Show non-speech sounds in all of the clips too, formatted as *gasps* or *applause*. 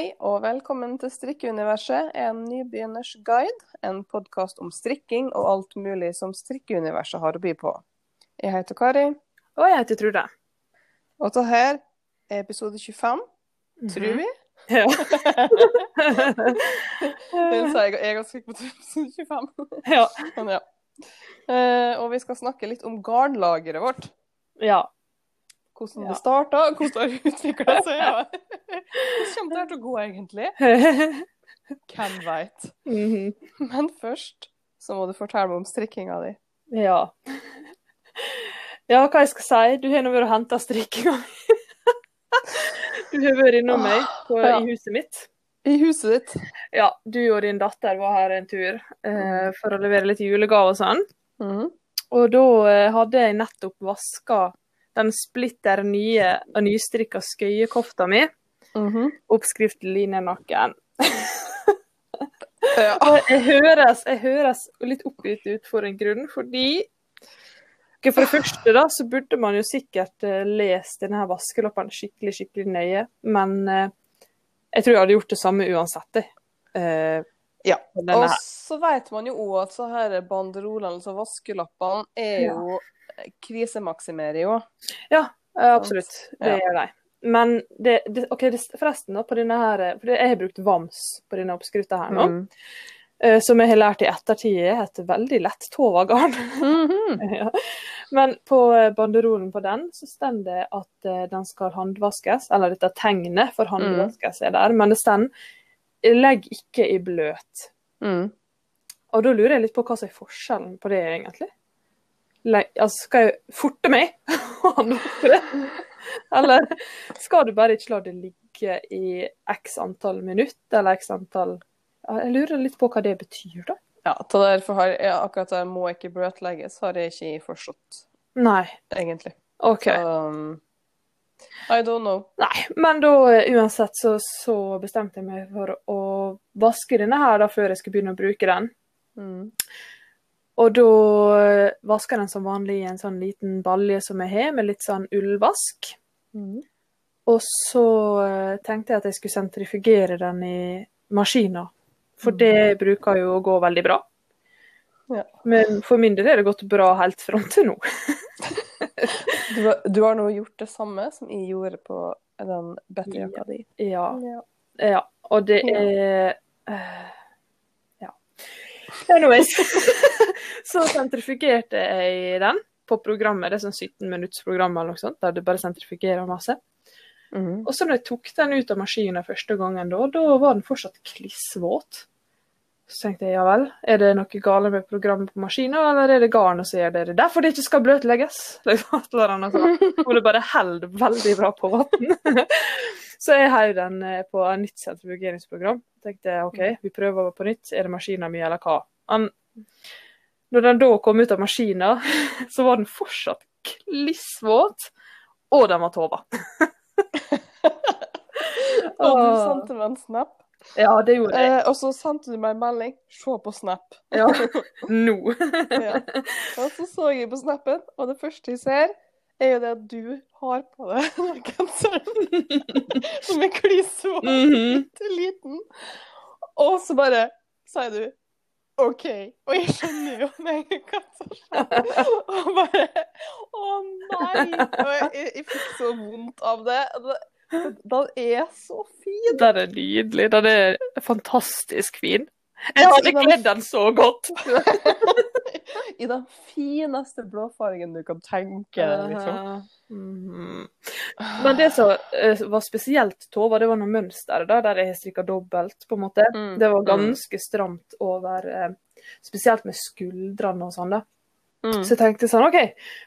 Hei og velkommen til Strikkeuniverset, en nybegynners guide. En podkast om strikking og alt mulig som strikkeuniverset har å by på. Jeg heter Kari, Og jeg heter Trude. og dette her er episode 25, tror vi. *laughs* Ja. *laughs* Det sa jeg, jeg ganske sikker på episode 25. ja. *laughs* Men ja. Eh, og vi skal snakke litt om garnlageret vårt. ja. Hvordan Ja. det starta, hvordan det har utvikla seg. Ja. *laughs* Hvordan kommer det her til å gå, egentlig? *laughs* Hvem veit. Mhm. Men først så må du fortelle meg om strikkinga di. ja. Ja, hva jeg skal si? Du har nå vært og henta strikkinga mi. *laughs* Du har vært innom meg på, Ja. i huset mitt. I huset ditt. Ja, du og din datter var her en tur eh, for å levere litt julegave og sånn. Mhm. Og da eh, hadde jeg nettopp vaska den splitter nye og nystrikka skøyekofta mi. Mhm. Oppskrift linjenakken. Ja. *laughs* Jeg høres, jeg høres litt oppgitt ut for en grunn, fordi For det første da, så burde man jo sikkert eh, lest denne vaskelappen skikkelig skikkelig nøye, men eh, jeg tror jeg hadde gjort det samme uansett. Eh, Ja. Og så vet man jo òg at så her banderolene, altså vaskelappene, er Ja. Krisemaksimerer jo. Ja, eh, absolutt. Det gjør de. Men det, det, ok, forresten, da, på denne her, for jeg har brukt Vams på denne oppskrifta her nå, Mm. eh, som jeg har lært i ettertid er et veldig lett tovagarn. Mm -hmm. *laughs* ja. Men på eh, banderolen på den så står det at den skal håndvaskes, eller dette tegnet for håndvaskes er der, men det står 'legg ikke i bløt'. Mm. Og da lurer jeg litt på hva som er forskjellen på det, egentlig. Altså, skal jeg forte meg *laughs* det? Eller skal du bare ikke la det ligge i x antall minutter, eller x antall Jeg lurer litt på hva det betyr, da. Ja, derfor har jeg, akkurat det må ikke bløtlegges, har jeg ikke forstått, Nei. egentlig. OK. Um, I don't know. Nei, men da eh, uansett så, så bestemte jeg meg for å vaske denne her da før jeg skulle begynne å bruke den. Mm. Og da eh, vasker jeg den som vanlig i en sånn liten balje som jeg har, med litt sånn ullvask. Mm. Og så eh, tenkte jeg at jeg skulle sentrifugere den i maskina, for det bruker jo å gå veldig bra. Ja. Men for min del har det gått bra helt fram til nå. *laughs* Du, har- du har nå gjort det samme som jeg gjorde på den betterjakka di. Ja. Ja. Ja, og det Ja. er eh, Ja. Anyways. *laughs* så sentrifugerte jeg den på programmet. Det er sånn 17 minutts program eller noe sånt, der du bare sentrifugerer masse. Mm. Og så når jeg tok den ut av maskinen første gangen, da, da var den fortsatt klissvåt. Så tenkte jeg ja vel, er det noe galt med programmet på maskinen, eller er det garnet som gjør det? Det er derfor det ikke skal bløtlegges. *laughs* Og det bare holder veldig bra på vann. *laughs* Så jeg heiv den eh, på et nytt sentrifugeringsprogram. Tenkte OK, vi prøver på nytt. Er det maskinen min, eller hva? Han, når den da kom ut av maskinen, *laughs* så var den fortsatt klissvåt, og den var tova. *laughs* Og du sendte meg en snap. Ja, det gjorde jeg. Eh, og så sendte du meg en melding. Se på snap. Ja. *laughs* Nå. Ja. Og så så jeg på snappen, og det første jeg ser, er jo det at du har på deg den genseren som er klissvåt, mm -hmm. liten. Og så bare sier du OK. Og jeg skjønner jo med en gang hva som skjer. Og bare Å nei! Og jeg, jeg, jeg fikk så vondt av det. Den er så fin. Den er nydelig. Den er fantastisk fin. Jeg hadde kledd den så godt. *laughs* I den fineste blåfargen du kan tenke deg, liksom. Mhm. Men det som eh, var spesielt Tova, det var noe mønster da, der jeg har strikka dobbelt. på en måte. Mm. Det var ganske stramt over eh, Spesielt med skuldrene og sånn. da. Mm. Så jeg tenkte sånn, OK,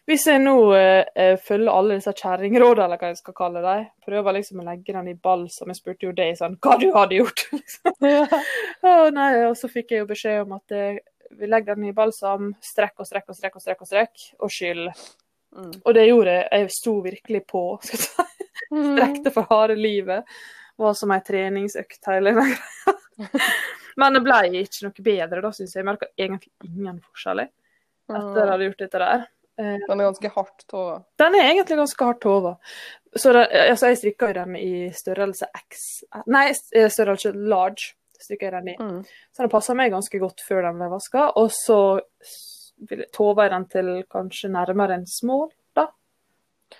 hvis jeg nå eh, eh, følger alle disse kjerringrådene, eller hva jeg skal kalle dem, prøver liksom å legge den i balsam Jeg spurte jo deg sånn, hva du hadde gjort. *laughs* liksom. Ja. og, nei, Og så fikk jeg jo beskjed om at eh, vi legger den i balsam, strekk og strekk og strekk og strekk, og strekk, og skyll. Mm. Og det gjorde jeg. Jeg sto virkelig på. skal jeg si. Mm. Strekte for harde livet. Var som ei treningsøkt hele greia. *laughs* Men det ble ikke noe bedre, da, syns jeg. Jeg merka egentlig ingen forskjell etter at jeg hadde gjort dette der. Eh, Den er ganske hardt tova. Den er egentlig ganske hardt tova. Så det, altså, jeg strikka jo den i størrelse X Nei, eh, størrelse large. Strikka jeg den i. Mm. Så den passer meg ganske godt før den ble vaska. Og så tover jeg den til kanskje nærmere en small, da.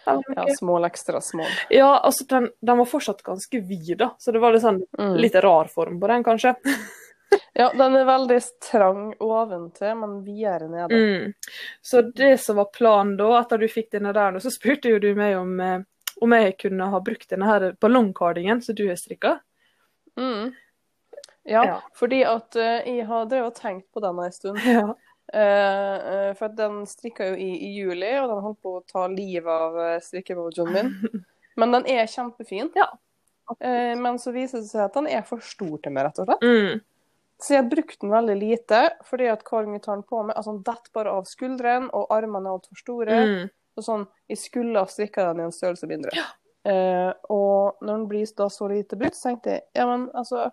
Ja, small, ekstra small. Ja, altså den, den var fortsatt ganske vid, da. Så det var litt sånn Mm. litt rar form på den, kanskje. *laughs* Ja, den er veldig trang oventil, men videre nede. Mm. Så det som var planen da, etter du fikk denne der, så spurte jo du meg om, eh, om jeg kunne ha brukt denne her ballongkardingen som du har strikka. Mm. Ja, Ja. fordi at uh, jeg har drevet og tenkt på den en stund. *laughs* Ja. Eh, for at den strikka jo i, i juli, og den holdt på å ta livet av uh, strikkebogen min. *laughs* Men den er kjempefin. Ja. Uh, men så viser det seg at den er for stor til meg, rett og slett. Mm. Så jeg brukte den veldig lite, fordi at hver gang jeg tar den på meg, altså den detter bare av skuldrene, og armene er altfor store. Mm. Og sånn, jeg skulle ha strikka den i en størrelse mindre. Eh, og når den blir da så lite brukt, så tenkte jeg ja, men altså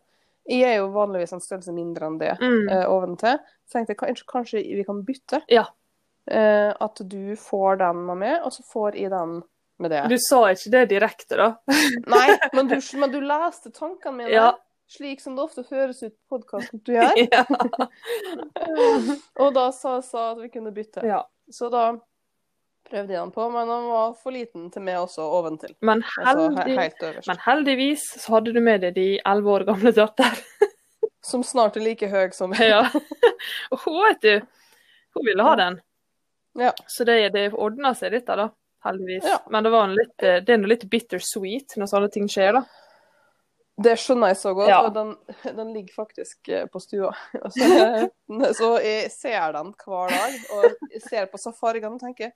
Jeg er jo vanligvis en størrelse mindre enn det Mm. uh, oventil. Så tenkte jeg kanskje, kanskje vi kan bytte. Ja. Uh, at du får den med meg, og så får jeg den med det. Du sa ikke det direkte, da. *laughs* Nei, men du, *laughs* men du leste tankene mine. Ja. Slik som det ofte høres ut på podkasten du gjør. *laughs* ja. Og da sa jeg at vi kunne bytte. ja. Så da prøvde han den på, men den var for liten til meg også oventil. Men, Altså he heldig, helt men heldigvis så hadde du med deg de elleve år gamle datter. *laughs* Som snart er like høy som meg. ja. *laughs* Og hun, vet du, hun ville ha den. Ja. Så det, det ordna seg, litt, da. Heldigvis. Ja. Men det, var en litt, eh, det er noe litt bittersweet når sånne ting skjer, da. Det skjønner jeg så godt, Ja. og den, den ligger faktisk eh, på stua. *laughs* Så, så jeg ser den hver dag, og jeg ser på safarigene og tenker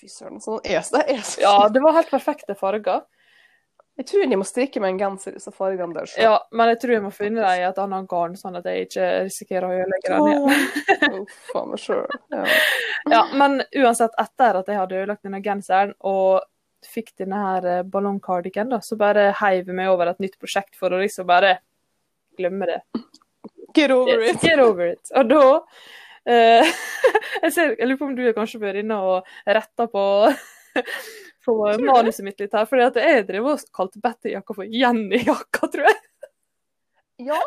Fy søren, sånn er det er så Ja, det var helt perfekte farger. Jeg tror jeg må strikke meg en genser i disse fargene der Så. Ja, men jeg tror jeg må finne dem i et annet garn, sånn at jeg ikke risikerer å ødelegge den igjen. *laughs* Oh, faen meg sjøl. Ja. Ja, men uansett, etter at jeg hadde ødelagt denne genseren og fikk denne her eh, ballongcardigan, da, så bare heiv jeg meg over et nytt prosjekt for å liksom bare glemme det. Get over it. Get over it. Og da *laughs* jeg, ser, jeg lurer på om du er kanskje vært inne og retta på *laughs* på manuset mitt litt her, For jeg drev og kalte Betty-jakka for Jenny-jakka, tror jeg. Ja.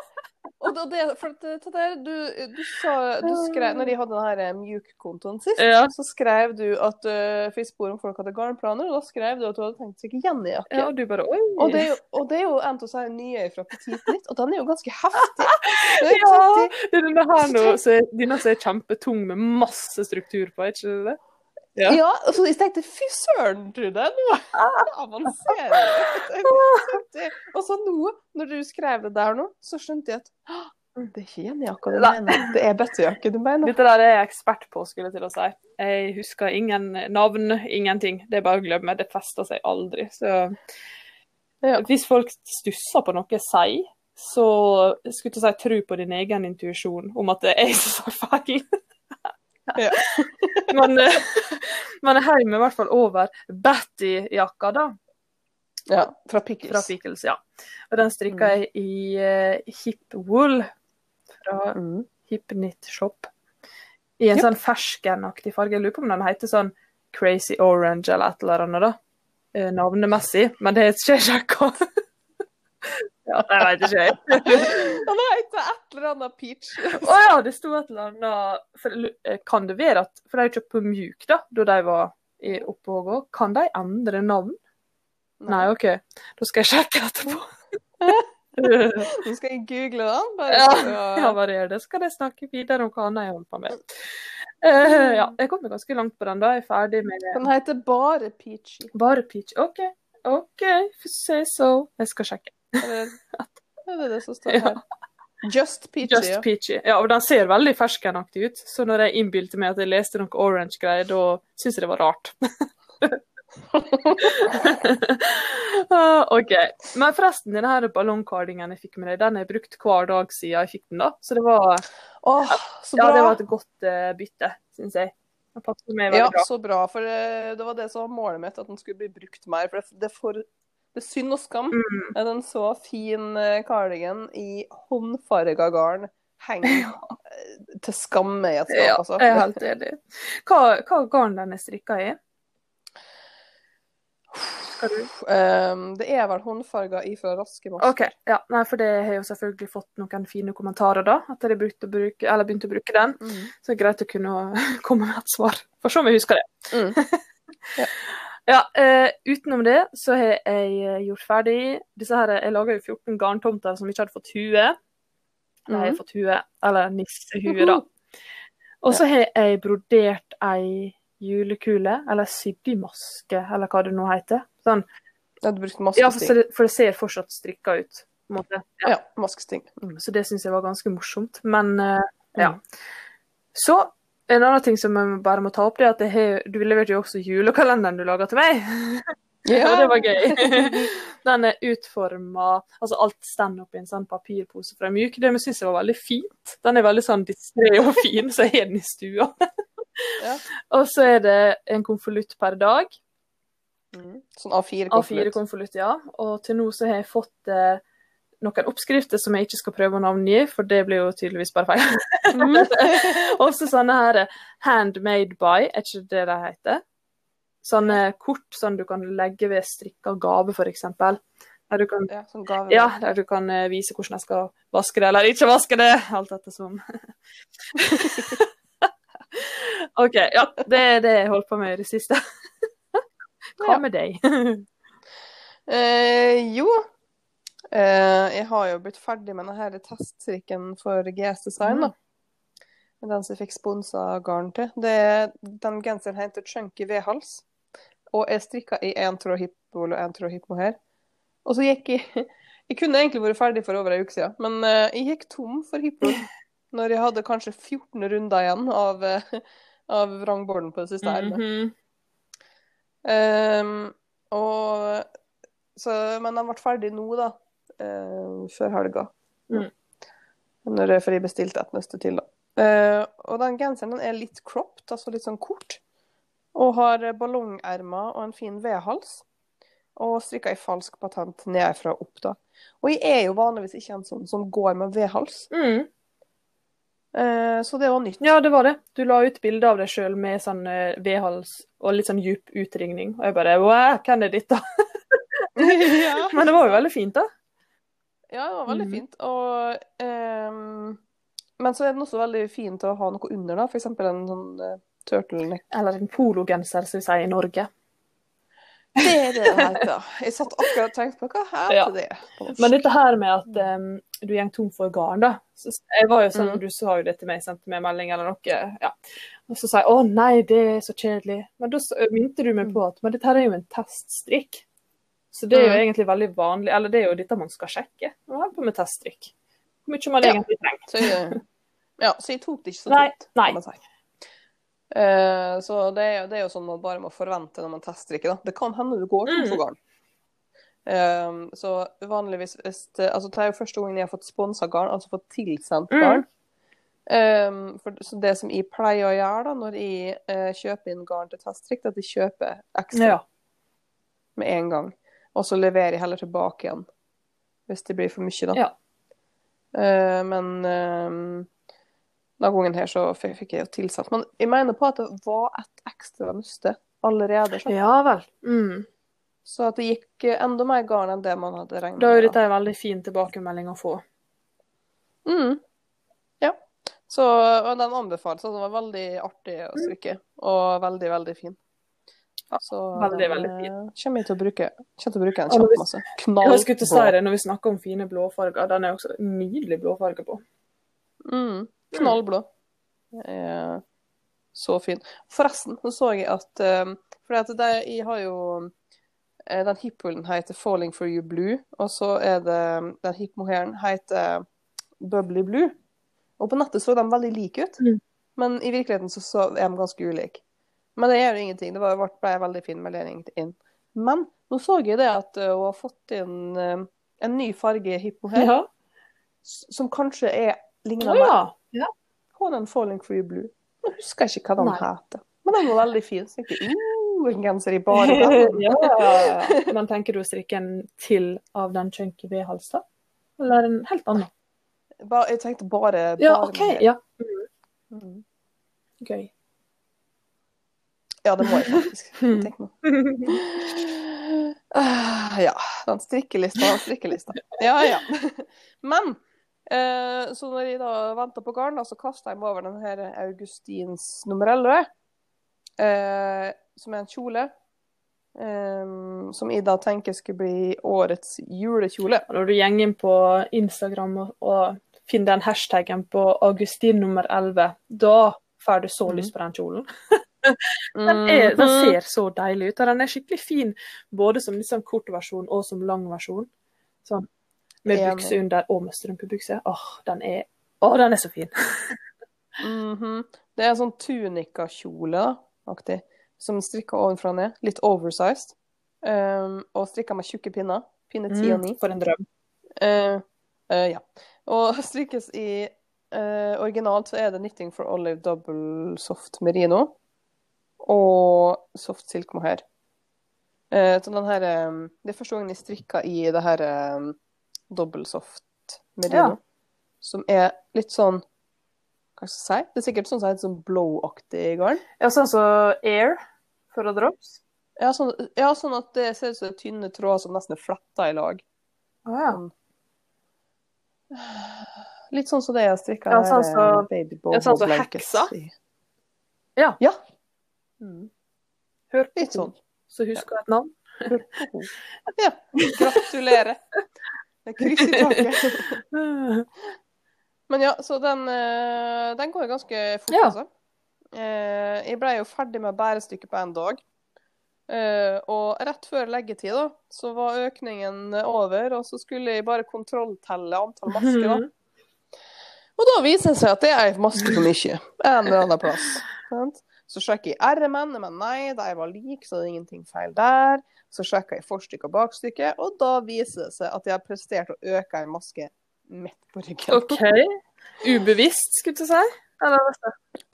Og det, for det der, du, du sa du skrev, Når de hadde den mjuk-kontoen mjukkontoen sist, Ja. så skrev du at uh, fikk spor om folk hadde garnplaner, og da skrev du at du hadde tenkt seg Jenny-jakke. Ja, og du bare oi. Og det, er jo, og det er jo en av disse nye fra Petit Nytt, og den er jo ganske heftig. Det Ja, det er denne her nå, så er, denne som er kjempetung med masse struktur på, er ikke det? Ja. Ja, og så jeg tenkte fy søren, Trude, nå *laughs* avanserer du. Og så nå, når du skrev det der nå, så skjønte jeg at det er ikke Jenny-jakka du mener, det er bøttejakke du mener. Dette der er jeg ekspert på, skulle jeg til å si. Jeg husker ingen navn, ingenting. Det er bare å glemme. Det fester seg aldri. Så Ja. hvis folk stusser på noe jeg sier, så skulle jeg si tro på din egen intuisjon om at det er jeg som sa feil. *laughs* Ja. men, men jeg i hvert fall over Batty-jakka, da. Ja, fra Fra Pickles. Pickles, ja. Og den strikka jeg i uh, Hip Wool fra Mm. Hipknit Shop. I en Yep. sånn ferskenaktig farge. Jeg lurer på om den heter sånn Crazy Orange eller et eller annet, da. Eh, navnemessig. Men det ikke jeg sjekka. *laughs* ja, jeg veit ikke, jeg. Han heter et eller annet peach. Å ja, det sto et eller annet for, eh, Kan det være at For de kjøpte på Mjuk, da, da de var i oppe og gå. Kan de endre navn? Nei, OK. Da skal jeg sjekke etterpå. Nå skal jeg google den. Bare, Ja, så- ja, bare gjør det. Skal jeg snakke videre om hva annet jeg holder på med. Uh, ja, jeg kom ganske langt på den da. Jeg er ferdig med Den heter bare Peachy. bare peach. OK, OK, say so. Jeg skal sjekke. Eller er det *laughs* det som står her? Just Peachy, Just ja. peachy. Ja, og den ser veldig ferskenaktig ut. Så når jeg innbilte meg at jeg leste noe orange-greier, da syns jeg det var rart. *laughs* Ah, OK. Men forresten, denne her ballongkardingen jeg fikk med deg, den har jeg brukt hver dag siden jeg fikk den. da. Så det var, Åh, så ja, det var et godt uh, bytte, syns jeg. Ja, bra. så bra. For det, det var det som var målet mitt, at den skulle bli brukt mer. For det, det, er for, det er synd og skam. Mm. at En så fin kardigan i håndfarga garn henger *laughs* eh, til skamme i et skap, Ja, altså. jeg er helt enig. Hva, hva garn den er strikka i? Um, det er vel håndfarga ifra Raske Masker. Okay, Ja, nei, for det har jo selvfølgelig fått noen fine kommentarer, da. At jeg brukte å bruke, eller begynte å bruke den. Mm. Så det er greit å kunne *laughs* komme med et svar. For så om jeg husker det. Mm. *laughs* Ja, eh, utenom det så har jeg eh, gjort ferdig disse her, Jeg laga jo 14 garntomter som ikke hadde fått hue. Nei, jeg har Mhm. fått hue, eller nissehue, da. Og så har jeg brodert ei julekule, eller sydd i maske, eller hva det nå heter. Sånn. Ja, du brukte maskesting. Ja, for, det, for det ser fortsatt strikka ut. på en måte. Ja, maskesting. Mm. Så det syns jeg var ganske morsomt. Men eh, ja. Så en annen ting som jeg bare må ta opp, det er at har, du leverte jo også julekalenderen du laga til meg. *laughs* Ja, Og det var gøy. *laughs* Den er utforma Altså alt står oppi en sånn papirpose fra Mjuk. Det syns jeg var veldig fint. Den er veldig sånn distré og fin, så jeg har den i stua. Ja. *laughs* Og så er det en konvolutt per dag. Mm. Sånn A4 A4 konvolutt, ja. Og til nå så har jeg fått eh, noen oppskrifter som jeg ikke skal prøve å navngi, for det blir jo tydeligvis bare feil. Mm. *laughs* Også sånne her handmade by, er ikke det det heter? Sånne kort som du kan legge ved strikka gave, f.eks. Der du kan Ja, sånn gave. ja, der du kan eh, vise hvordan jeg skal vaske det eller ikke vaske det. Alt dette som *laughs* OK. Ja, det er det jeg holdt på med i det siste. *laughs* Hva med deg? Eh, jo, jeg har jo blitt ferdig med denne teststrikken for GS Design. da. Den som jeg fikk sponsa garn til. Det den genseren heter Chunky V-hals. Og jeg strikka i én tråd hippo og én tråd hippo her. Og så gikk jeg *laughs* Jeg kunne egentlig vært ferdig for over ei uke siden, men eh, jeg gikk tom for hippo *laughs* når jeg hadde kanskje 14 runder igjen av, eh, av vrangborden på det siste ermet. -hmm. Ehm, og så, Men den ble ferdig nå, da. Eh, før helga. Mm. Når jeg, for jeg bestilte et nøste til, da. Eh, og den genseren den er litt cropped, altså litt sånn kort. Og har ballongermer og en fin V-hals. Og strikka i falsk patent nedfra og opp, da. Og jeg er jo vanligvis ikke en sånn som går med V-hals, Mm. eh, så det var nytt. Ja, det var det. Du la ut bilde av deg sjøl med sånn vedhals V-hals og litt sånn djup utringning. Og jeg bare wow, hvem er dette? *laughs* *laughs* ja. Men det var jo veldig fint, da. Ja, det var veldig mm. fint. Og, um, men så er den også veldig fin til å ha noe under, da. F.eks. en sånn uh, turtleneck. Eller en pologenser, som vi sier i Norge. Det er det det heter. Jeg satt akkurat og tenkte på hva heter Ja. det på norsk. Men dette her med at um, du går tom for garn, da. Så jeg var jo sånn, Mm. Du sa jo det til meg, sendte meg melding eller noe. ja. Og så sa jeg å nei, det er så kjedelig. Men da minte du meg på at men dette her er jo en teststrikk. Så det er jo egentlig veldig vanlig, eller det er jo dette man skal sjekke. Man holder på med testdrikk. Hvor mye man egentlig trenger. Så jeg, ja, så jeg tok det ikke så Nei, tungt, nei. kan man si. Uh, så det er, det er jo sånn man bare må forvente når man testdrikker. Da. Det kan hende du går tom for Mm. garn. Um, så vanligvis hvis det, altså det er jo første gangen jeg har fått sponsa garn, altså fått tilsendt Mm. garn. Eh, for, så det som jeg pleier å gjøre da, når jeg uh, kjøper inn garn til teststrikk, er at jeg kjøper ekstra Ja. med en gang. Og så leverer jeg heller tilbake igjen hvis det blir for mye, da. Ja. Uh, men uh, denne gangen her så fikk, jeg jo tilsatt. Men jeg mener på at det var et ekstra nøste allerede. Så, ja vel. Mm. så at det gikk enda mer garn enn det man hadde regnet Da er jo med. dette en veldig fin tilbakemelding å få. Mm. Ja. Så den anbefales. Den var veldig artig å strikke. Og veldig, veldig fin. Så veldig, veldig eh, kommer jeg til å bruke, til å bruke en Og når vi- Jeg skulle til å si Knallblå. det når vi snakker om fine blåfarger. Den er også nydelig blåfarge på. Mm. Knallblå. Eh, så fin. Forresten, så så jeg at eh, For at det, jeg har jo eh, Den hipholen heter 'Falling for you blue', og så er det den hipmohairen heter 'Bubbly blue'. Og på nettet så de veldig like ut, Mm. men i virkeligheten så, så er de ganske ulike. Men det gjør ingenting. Det var, ble ble en veldig fin melding inn. Men nå så jeg det at eh, hun har fått inn eh, en ny farge hipmohair, Ja. som kanskje er ligner mer ja. ja. på den Falling Free blue. Nå husker jeg ikke hva den Nei. heter. Men den var veldig fin. Så jeg tenkte, uh, en genser i bare den. ja, ja, ja. Men tenker du å strikke en til av den chunky V-halsen. Eller en helt annen? Ba- Jeg tenkte bare, bare Ja, OK. med- Ja. Gøy. Ja, det må jeg faktisk. Tenk nå. Uh, Ja, den strikkelista, den strikkelista. Ja, ja. *laughs* Men uh, så når jeg da venta på garn, da, så kasta jeg meg over den her Augustins nummer 11. uh, som er en kjole. Um, som jeg da tenker skulle bli årets julekjole. Når du går inn på Instagram og, og finner den hashtaggen på Augustin nummer 11, da får du så Mhm. lyst på den kjolen. *laughs* *laughs* Den, er, den ser så deilig ut, og den er skikkelig fin både som liksom kort versjon og som lang versjon. Sånn, med bukse under og med strømpebukse. Åh, den er, åh, den er så fin. *laughs* Mhm. Det er sånn tunikakjole, da, aktig, som strikker ovenfra og ned. Litt oversized. Um, og strikka med tjukke pinner. Pinne 10 og 9. Mm, for en drøm. Uh, uh, ja. Og *laughs* strikkes i uh, Originalt så er det Knitting for Olive Double Soft Merino og Soft Silk Mohair. Eh, så den her eh, Det er første gangen jeg strikka i det her eh, Double Soft Merino, Ja. som er litt sånn Hva skal jeg si? Det er sikkert sånn som heter sånn blow-aktig garn. Ja, sånn som Air for å drops. Ja sånn, ja, sånn at det ser ut som tynne tråder som nesten er fletta i lag. Å ja. Litt sånn som det jeg strikka Ja, sånn så, eh, baby ja, sånn som så heksa. Ja. Ja. Mm. Hør på Litt sånn. så husker jeg et navn. *laughs* Ja. Gratulerer. Det er kryss i taket. *laughs* Men ja, så den, eh, den går ganske fort, Ja. altså. Eh, Jeg ble jo ferdig med bærestykket på en dag. Eh, Og rett før leggetid da, så var økningen over, og så skulle jeg bare kontrolltelle antall masker. da. Og da viser det seg at det er ei maske for mye. En eller annen plass. Så sjekker jeg R-ene, men nei, de var like, så det er ingenting feil der. Så sjekker jeg forstykket og bakstykket, og da viser det seg at jeg har prestert å øke en maske midt på ryggen. OK. Ubevisst, skulle du si.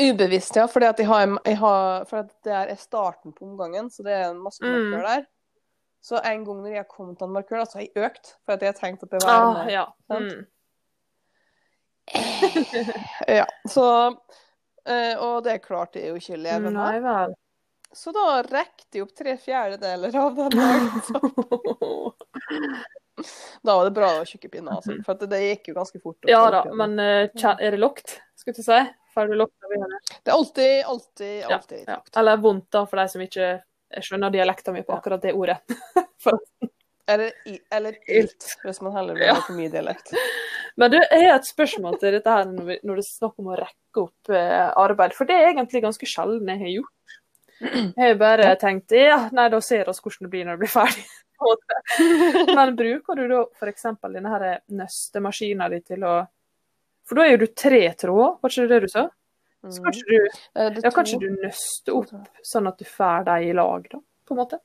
Ubevisst, ja. Fordi at jeg har, jeg har, for det er starten på omgangen, så det er en maskemarkør Mm. der. Så en gang når jeg kommet til en markør, så har jeg økt. For at jeg har tenkt at det var ah, ja. Mm. Ja, så eh, Og det klarte jeg jo ikke å leve med. Nei vel. Så da rekte jeg opp tre fjerdedeler av den dagen. *laughs* Da var det bra å var tjukke pinner, altså. For det, gikk jo ganske fort. Ja da, men uh, er det lukt, skulle du si? Får du lukt av det? Det er alltid, alltid, alltid ja. lukt. Eller vondt, da, for de som ikke skjønner dialekta mi på akkurat det ordet. *laughs* Eller, i- eller ilt, hvis man heller vil ha for mye dialekt. *laughs* Men du, jeg har et spørsmål til dette her når, vi, når det er snakk om å rekke opp eh, arbeid. For det er egentlig ganske sjelden jeg har gjort. Jeg har bare tenkt ja, nei, da ser vi hvordan det blir når det blir ferdig. *laughs* Men bruker du da f.eks. denne her nøstemaskina di til å For da er jo du tre tråder, var ikke det det du sa? Så Mm. ikke du, Eh, ja, kan ikke du nøste opp sånn at du får dem i lag, da? På en måte?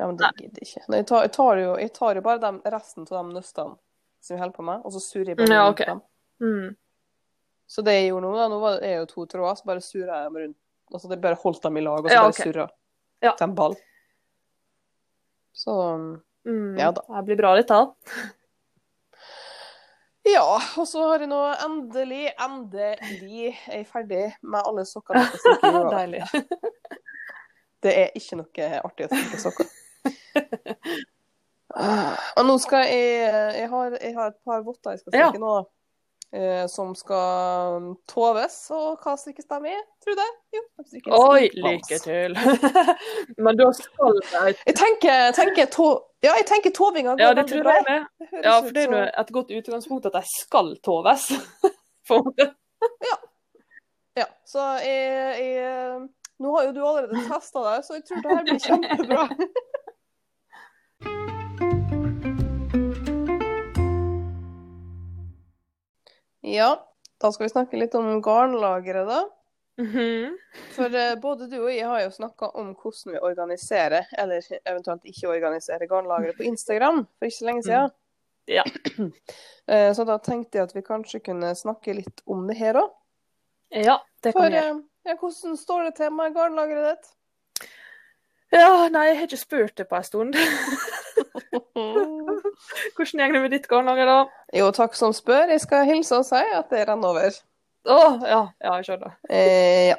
Ja, men det gidder jeg ikke. Nei, jeg tar, jo, jeg tar jo bare dem, resten av de nøstene som jeg holder på med, og så surrer jeg bare Ja, rundt ok. dem. Mm. Så det jeg gjorde nå, da, nå var det jo to tråder, så bare surra jeg dem rundt. Altså, det bare holdt dem i lag, og så Ja, bare ok. surra Ja. til en ball. Så Mm. Ja da. Det blir bra, litt, da. Ja, og så har jeg nå endelig, endelig er jeg ferdig med alle sokkene. *laughs* Deilig. Det er ikke noe artig å strikke sokker. *laughs* Og nå skal jeg Jeg har, jeg har et par votter jeg skal Ja. nå. Eh, som skal toves. Og hva strikkes de i, tror du det? Jo, de Oi, lykke til. *laughs* Men da skal jeg Jeg tenker, tenker to, Ja, jeg tenker tovinga går Ja, det veldig tror bra. jeg med. Det Ja, for det er jo et godt utgangspunkt at de skal toves. *laughs* Måte. Ja, så jeg, jeg Nå har jo du allerede testa det, så jeg tror det her blir *laughs* kjempebra. Ja, da skal vi snakke litt om garnlageret, da. Mhm. For uh, både du og jeg har jo snakka om hvordan vi organiserer, eller eventuelt ikke organiserer garnlageret på Instagram for ikke så lenge siden. Ja. Uh, *clears throat* Så da tenkte jeg at vi kanskje kunne snakke litt om det her òg. Ja, det kan For vi gjøre. Uh, ja, hvordan står det til med garnlageret ditt? Ja, nei, jeg har ikke spurt det på en stund. *laughs* *laughs* Hvordan går det med ditt garnlager, da? Jo, takk som spør. Jeg skal hilse og si at det renner over. Å, ja, ja, jeg skjønner. Eh, ja.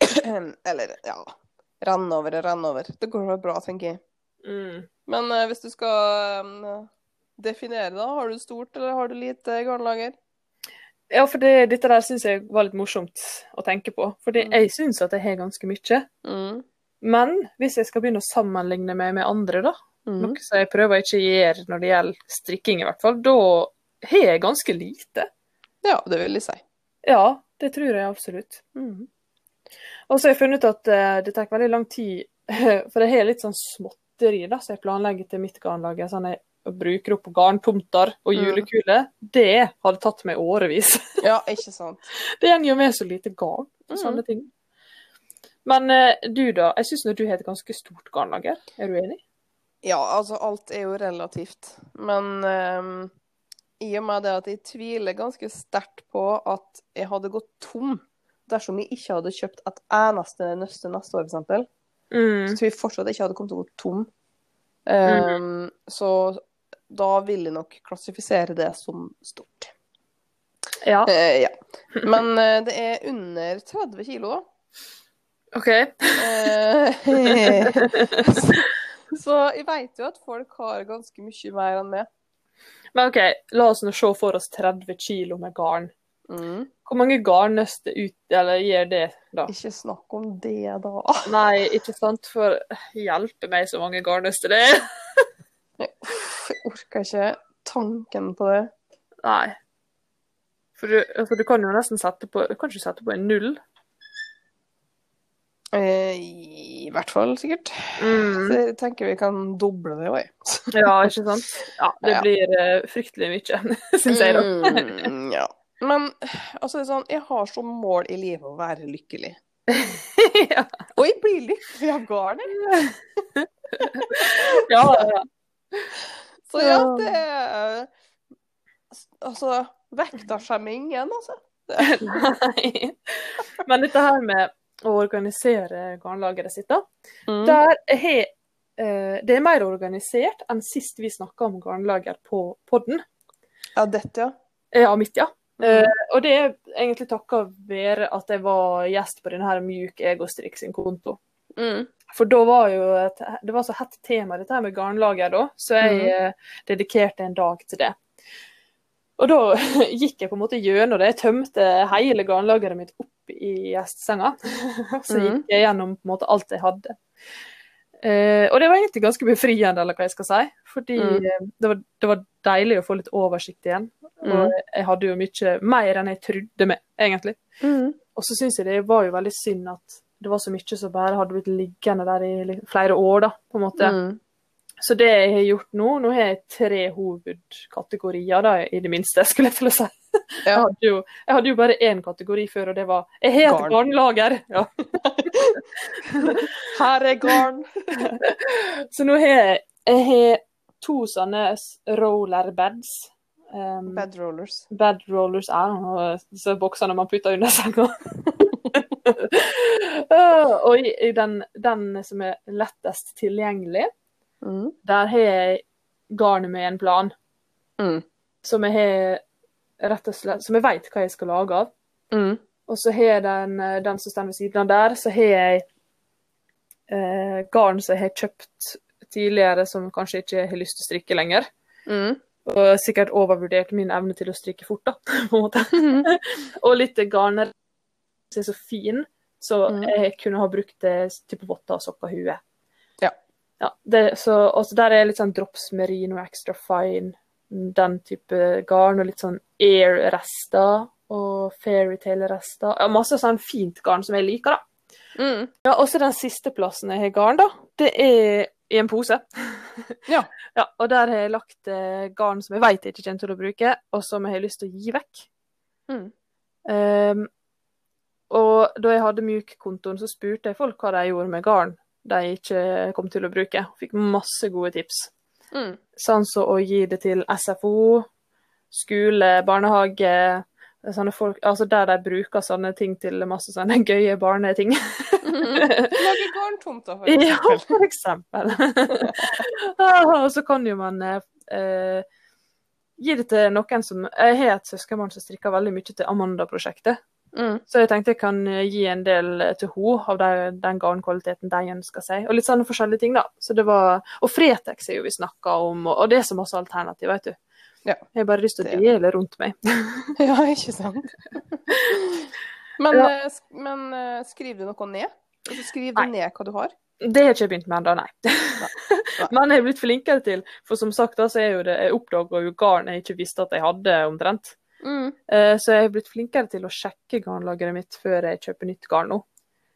*clears throat* Eller, ja. Renn over og renn over. Det går vel bra, tenker jeg. Mm. Men eh, hvis du skal um, definere, da. Har du stort eller har du lite garnlager? Ja, for det, dette der syns jeg var litt morsomt å tenke på. Fordi Mm. jeg syns at jeg har ganske mye. Mm. Men hvis jeg skal begynne å sammenligne meg med andre, da, Mm. noe som jeg prøver ikke å gjøre når det gjelder strikking, i hvert fall, da har jeg ganske lite. Ja, det vil jeg si. Ja, det tror jeg absolutt. Mm. Og så har jeg funnet ut at eh, det tar veldig lang tid, *laughs* for jeg har litt sånn småtteri da, så jeg planlegger til mitt garnlag. Sånn jeg bruker opp garntomter og Mm. julekuler. Det hadde tatt meg årevis. *laughs* Ja, ikke sant. Det går meg med så lite garn og Mm. sånne ting. Men eh, du da, jeg syns du har et ganske stort garnlager. Er du enig? Ja, altså alt er jo relativt. Men um, i og med det at jeg tviler ganske sterkt på at jeg hadde gått tom dersom jeg ikke hadde kjøpt et eneste nøste neste år, f.eks. Mm. Så tror jeg fortsatt ikke hadde kommet til å gå tom. Ehm, Så da vil jeg nok klassifisere det som stort. Ja, Uh, ja. Men uh, det er under 30 kilo, da. OK. Eh, *laughs* så, jeg vet jo at folk har ganske mye mer enn meg. Men OK, la oss nå se for oss 30 kilo med garn. Mm. Hvor mange garn nøster ut, eller gir det, da? Ikke snakk om det, da. *laughs* Nei, ikke sant? For hjelpe meg så mange garn nøster det er. Jeg orker ikke tanken på det. Nei. For du, for du kan jo nesten sette på Du kan ikke sette på en null. Eh, I hvert fall, sikkert. Mm. Så jeg tenker vi kan doble det òg. Ja, ikke sant? Ja, det *laughs* Ja. blir eh, fryktelig mye, *laughs* syns jeg, da. Mm, ja. Men altså, det sånn, jeg har som mål i livet å være lykkelig. *laughs* ja. Og jeg blir lykkelig av garnet! ja, ja. Så ja, det er Altså, vekta skjemmer ingen, altså. Nei. Men dette her med å organisere garnlageret sitt, da. Mm. Der he, eh, Det er mer organisert enn sist vi snakka om garnlager på podden. Ja, dette, ja. Ja, mitt, ja. Mm. Eh, og det er egentlig takka være at jeg var gjest på denne her Mjuk Egostrikk sin konto. Mm. For da var jo et, det var så hett tema, dette her med garnlager, da, så jeg Mhm. eh, dedikerte en dag til det. Og da *laughs* gikk jeg på en måte gjennom det. Jeg tømte hele garnlageret mitt opp i gjestesenga. *laughs* så Mhm. gikk jeg gjennom på en måte alt jeg hadde. Eh, og det var egentlig ganske befriende, eller hva jeg skal si. Fordi Mm. det, var, det var deilig å få litt oversikt igjen. Og jeg hadde jo mye mer enn jeg trodde med, egentlig. Mm. Og så syns jeg det var jo veldig synd at det var så mye som bare hadde blitt liggende der i flere år, da, på en måte. Mm. Så det jeg har gjort nå, nå har jeg tre hovedkategorier, da, i det minste, *laughs* skulle jeg til å si. Jeg hadde jo, jeg hadde jo bare én kategori før, og det var Jeg har et garnlager! *laughs* Ja. Her er garn. *laughs* Så nå har jeg, jeg har to sånne rollerbeds. roller beds. Um, Bedrollers. bed rollers er noe, disse boksene man putter under senga. Uh, og i, i den, den som er lettest tilgjengelig, Mm. der har jeg garnet med en plan. Mm. Som jeg har rett og slett Som jeg vet hva jeg skal lage av. Mm. Og så har den, eh, den som står ved siden av der, så har jeg eh, garn som jeg har kjøpt tidligere, som kanskje ikke har lyst til å strikke lenger. Mm. Og sikkert overvurdert min evne til å strikke fort, da. *laughs* på en måte. *laughs* og litt garner som er så fin, så Mm. jeg kunne ha brukt det til votter og sokker og hue. Ja. Det, så, også der er litt sånn drops merino extra fine, den type garn, og litt sånn air-rester og fairytale-rester. Ja, masse sånn fint garn som jeg liker, da. Mm. Ja, også den siste plassen jeg har garn, da, det er i en pose. *laughs* Ja. ja. Og der har jeg lagt eh, garn som jeg vet jeg ikke kommer til å bruke, og som jeg har lyst til å gi vekk. Mm. Um, og da jeg hadde mjukkontoen, så spurte jeg folk hva de gjorde med garn de ikke kom til å bruke. Fikk masse gode tips. Mm. Sånn som å gi det til SFO, skole, barnehage folk, altså Der de bruker sånne ting til masse sånne *laughs* gøye barneting. Lage garntomter, *laughs* for eksempel. Ja, for eksempel. Og så kan jo man eh, gi det til noen som Jeg har et søskenbarn som strikker veldig mye til Amanda-prosjektet. Mm. Så jeg tenkte jeg kan eh, gi en del eh, til henne av den, den garnkvaliteten de ønsker seg. Og litt sånne forskjellige ting, da. Så det var, og Fretex er jo vi snakka om, og, det er så masse alternativ, vet du. Ja. Jeg har bare lyst til å dele rundt meg. *laughs* *laughs* Ja, ikke sant? *laughs* Men, Ja. eh, men skriver du noe ned? Altså, skriv Nei. ned hva du har? Det har jeg ikke begynt med ennå, nei. Nei. Men jeg er blitt flinkere til, for som sagt da, så er jo det, jeg oppdaga jo garn jeg ikke visste at jeg hadde omtrent. Mm. Eh, Så jeg har blitt flinkere til å sjekke garnlageret mitt før jeg kjøper nytt garn nå.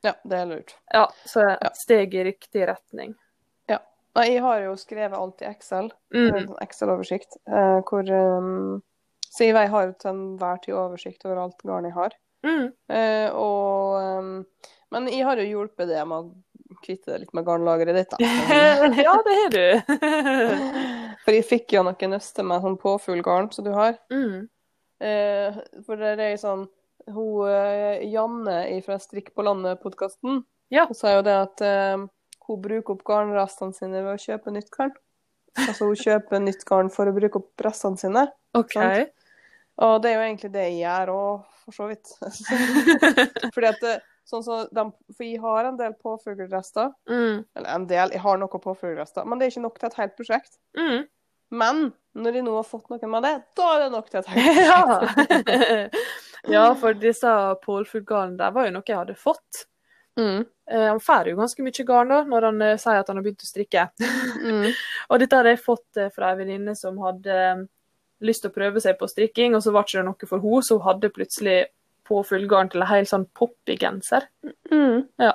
Ja, det er lurt. Ja, så Ja. steg i riktig retning. Ja. jeg har jo skrevet alt i Excel. Mm. En Excel-oversikt. eh, hvor um, Så jeg har til enhver tid oversikt over alt garn jeg har. Mm. Eh, og um, Men jeg har jo hjulpet det med å kvitte deg litt med garnlageret ditt, da. *laughs* ja, det har du. *laughs* For jeg fikk jo noen nøster med sånn påfuglgarn som du har. mm. Eh, for det er sånn hun, eh, Janne fra Strikk på landet-podkasten Ja. hun sa jo det at eh, hun bruker opp garnrestene sine ved å kjøpe nytt garn. Altså hun kjøper nytt garn for å bruke opp restene sine. OK. Og det er jo egentlig det jeg gjør òg, for så vidt. *laughs* Fordi at det, sånn så de, For jeg har en del påfuglrester. Mm. Eller en del, jeg har noen påfuglrester. Men det er ikke nok til et helt prosjekt. Mm. Men når de nå har fått noe med det, da er det nok til helt *laughs* *laughs* prosjekt. ja. for disse pålfuglgarnene der var jo noe jeg hadde fått. Mm. Eh, Han får jo ganske mye garn da, når han eh, sier at han har begynt å strikke. Mm. *laughs* Og dette hadde jeg fått eh, fra ei venninne som hadde lyst til å prøve seg på strikking, og så var ikke det noe for henne, så hun hadde plutselig påfuglgarn til en hel sånn poppy genser. Mm. Ja.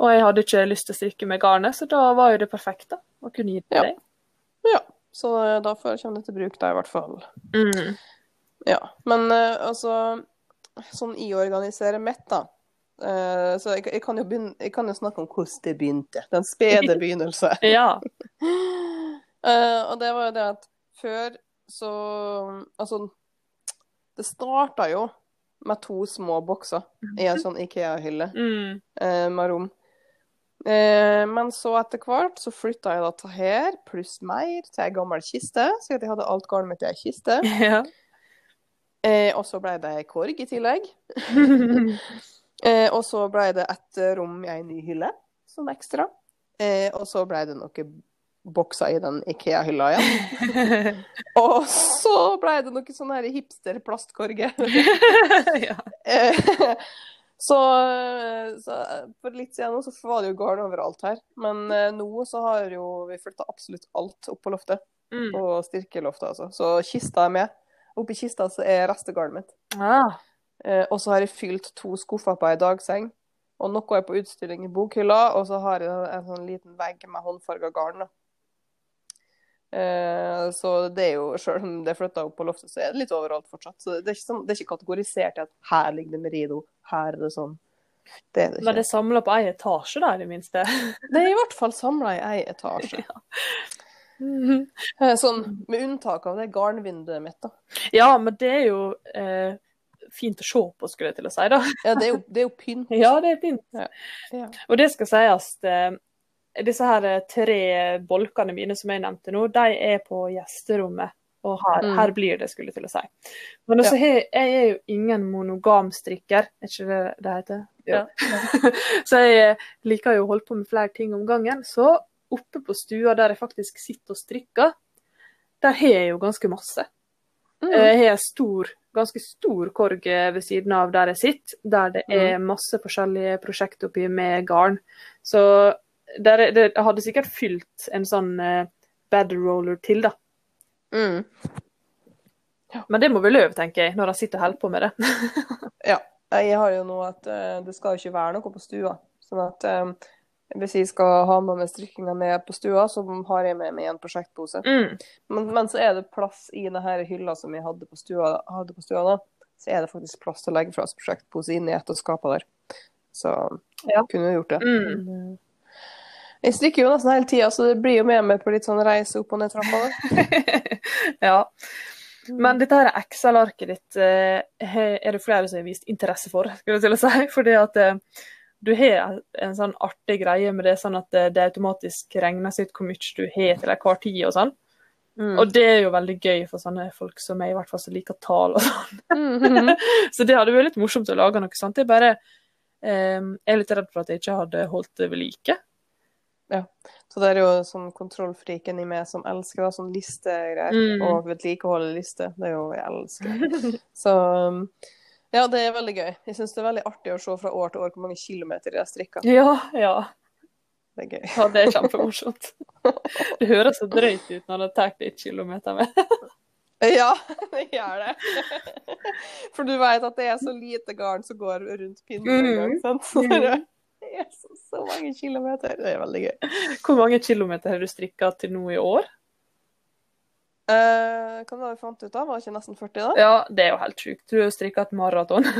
Og jeg hadde ikke lyst til å strikke med garnet, så da var jo det perfekt, da. Å kunne gi det Ja. deg. Ja. Så da får jeg det til bruk da, i hvert fall. Mm. Ja. Men eh, altså Sånn i å organisere mitt, da. Uh, så jeg, jeg, kan begynne, jeg kan jo snakke om hvordan det begynte. Den spede *laughs* begynnelse. Ja. uh, *laughs* og det var jo det at før så Altså, det starta jo med to små bokser i en sånn Ikea-hylle Mm. uh, med rom. Eh, men så etter hvert så flytta jeg da til her, pluss mer, til ei gammel kiste. Så jeg hadde alt garnet mitt i ei kiste. *laughs* ja. Eh, og så ble det ei korg i tillegg. *laughs* Eh, og så ble det et rom i ei ny hylle, som ekstra. Eh, og så ble det noen bokser i den Ikea-hylla igjen. *laughs* Og så ble det noen sånne hipster-plastkorger. ja. Eh, så, så for litt siden nå så var det jo garn overalt her. Men eh, nå så har jo vi flytta absolutt alt opp på loftet. Mm. På styrkeloftet, altså. Så kista er med. Oppi kista så er restegarnet mitt. Ah. Eh, og så har jeg fylt to skuffer på ei dagseng. Og noe er på utstilling i bokhylla, og så har jeg en sånn liten vegg med håndfarga garn. da. Eh, så det er jo, selv om det er flytta opp på loftet, så er det litt overalt fortsatt. Så det er ikke, sånn, det er ikke kategorisert i at her ligger det Merido, her er det sånn. Det er det Men det er samla på ei etasje, da, i det minste. *laughs* Det er i hvert fall samla i ei etasje. *laughs* ja. Mm *laughs* -hmm. Sånn, med unntak av det garnvinduet mitt, da. Ja, men det er jo eh, fint å se på, skulle jeg til å si, da. Ja, det er jo, det er jo pynt. Ja, det er pynt. Ja. Og det skal sies, eh, disse her eh, tre bolkene mine som jeg nevnte nå, de er på gjesterommet. Og her, Mm. her blir det, skulle jeg til å si. Men også, ja. jeg er jo ingen monogamstrikker, er ikke det det heter? Ja. *laughs* så jeg eh, liker jo å holde på med flere ting om gangen. Så oppe på stua der jeg faktisk sitter og strikker, der har jeg jo ganske masse. Mm. Eh, Jeg har en stor, ganske stor korg ved siden av der jeg sitter, der det er masse forskjellige prosjekt oppi med garn. Så der, er- det, hadde sikkert fylt en sånn eh, bedroller til, da. Mm. Men det må vel løve, tenker jeg, når jeg sitter og holder på med det. *laughs* Ja. Jeg har jo nå at uh, det skal ikke være noe på stua. Sånn at um, hvis jeg skal ha med meg strikkinga ned på stua, så har jeg med meg en prosjektpose. Mm. Men, men så er det plass i denne hylla som jeg hadde på stua, hadde på stua da, så er det faktisk plass til å legge fra oss prosjektpose inn i et av skapene der. Så Ja. kunne vi gjort det. Mm. Eh, Jeg strikker jo nesten hele tida, så det blir jo med meg på litt sånn reise opp og ned trappa. *laughs* ja. Men dette her Excel-arket ditt eh, er det flere som har vist interesse for, skulle jeg til å si. *laughs* Fordi at eh, du har en sånn artig greie med det, sånn at det, det automatisk regnes ut hvor mye du har til enhver tid og sånn. Mm. Og det er jo veldig gøy for sånne folk som meg, i hvert fall som liker tall og sånn. Mhm. *laughs* Så det hadde vært litt morsomt å lage noe sånt. Jeg bare eh, er litt redd for at jeg ikke hadde holdt det ved like. Så det er jo sånn kontrollfriken i meg som elsker da, sånn listegreier. Mm. Og vedlikeholde lister. Det er jo jeg elsker. *laughs* Så um, ja, det er veldig gøy. Jeg syns det er veldig artig å se fra år til år hvor mange kilometer jeg har strikka. Ja, ja. Det er gøy. Ja, det er kjempemorsomt. Det høres så drøyt ut når det tar litt kilometer med. Ja, *laughs* det gjør det. For du vet at det er så lite garn som går rundt pinnen en gang, Mm. sant? Så *laughs* er så, mange kilometer. Det er veldig gøy. Hvor mange kilometer har du strikka til nå i år? Eh, hva var det vi fant ut av? Var det ikke nesten 40 da? Ja, det er jo helt sjukt. Du har strikka et maraton. *laughs*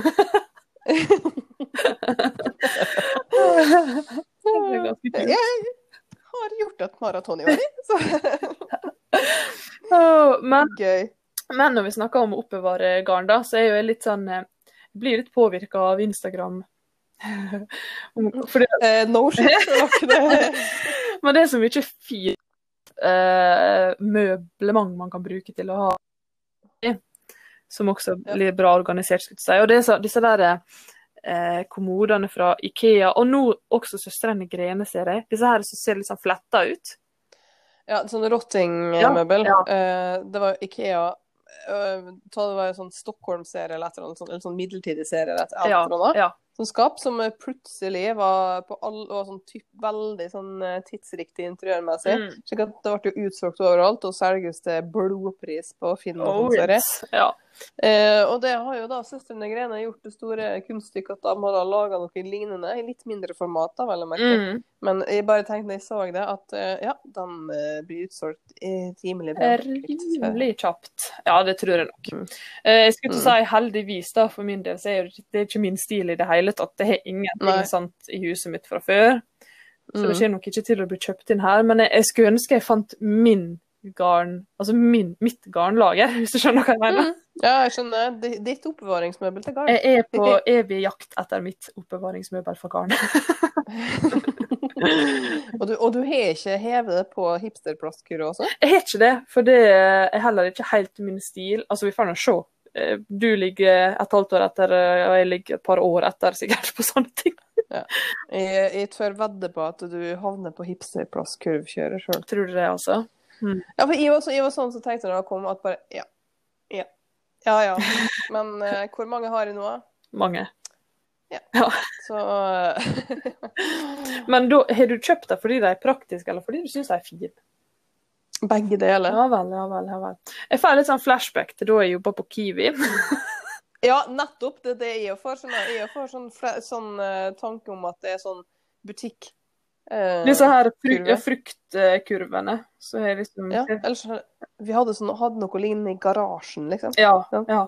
Jeg har gjort et maraton i år, så *laughs* oh, Men, gøy. men når vi snakker om å oppbevare garn, da, så er jo jeg litt sånn eh, Jeg blir litt påvirka av Instagram. Om- *laughs* Fordi, Eh, no shit, det *laughs* men det er så mye fint eh, møblement man kan bruke til å ha som også blir bra organisert, skulle jeg si. Og det er så, disse der eh, kommodene fra Ikea, og nå også Søstrene Grene, ser jeg. Disse her som ser litt sånn fletta ut. Ja, sånn rottingmøbel. Ja, Eh, det var Ikea. Uh, det var en sånn Stockholm-serie eller et eller annet en sånn midlertidig serie eller et eller Ja, annet. ja. Sånn skap som plutselig var på all, var sånn typ, veldig sånn eh, tidsriktig interiørmessig. Mm. Så det ble jo utsolgt overalt, og selges til blodpris på Finn. Oh, yes. ja. Eh, og det har jo da søstrene Grene gjort det store kunststykket at de har da laga noe lignende, i litt mindre format, da, vel å merke. Mm. Men jeg bare tenkte da jeg så det, at eh, ja, de eh, blir utsolgt eh, rimelig bra. Rimelig kjapt. Ja, det tror jeg nok. Mm. Eh, jeg skulle ikke si heldigvis, da, for min del, så er det, ikke min stil i det hele tatt. Det har ingenting sant i huset mitt fra før. Så det Mm. kommer nok ikke til å bli kjøpt inn her. Men jeg, jeg skulle ønske jeg fant min garn, altså min, mitt garnlager, *laughs* hvis du skjønner hva jeg mener. Mm. Ja, jeg skjønner. Ditt oppbevaringsmøbel til garn. Jeg er på *laughs* evig jakt etter mitt oppbevaringsmøbel for garn. *laughs* og, du, og du har ikke hevet det på hipsterplastkurve også? Jeg har ikke det, for det er heller ikke helt min stil. Altså, vi får nå se. Eh, Du ligger et halvt år etter, eh, og jeg ligger et par år etter sikkert på sånne ting. Jeg, jeg tør vedde på at du havner på hipsterplastkurvkjøret sjøl. Tror du det, altså? Ja, for jeg var, så, jeg var sånn som tenkte når det kom at bare ja. Ja. Ja ja. Men uh, hvor mange har jeg nå? Mange. Ja. ja. Så *laughs* Men da, har du kjøpt det fordi de er praktiske, eller fordi du syns de er fine? Begge deler. Ja vel, ja vel. ja vel. Jeg får litt sånn flashback til da jeg jobba på Kiwi. *laughs* Ja, nettopp. Det er det jeg får. Sånn, jeg får sånn, sånn eh, tanke om at det er sånn butikk. Eh, Disse her fru kurve. fruktkurvene. Så jeg liksom ja, ellers Vi hadde, sånn, hadde noe lignende i garasjen, liksom. Ja, Ja. ja.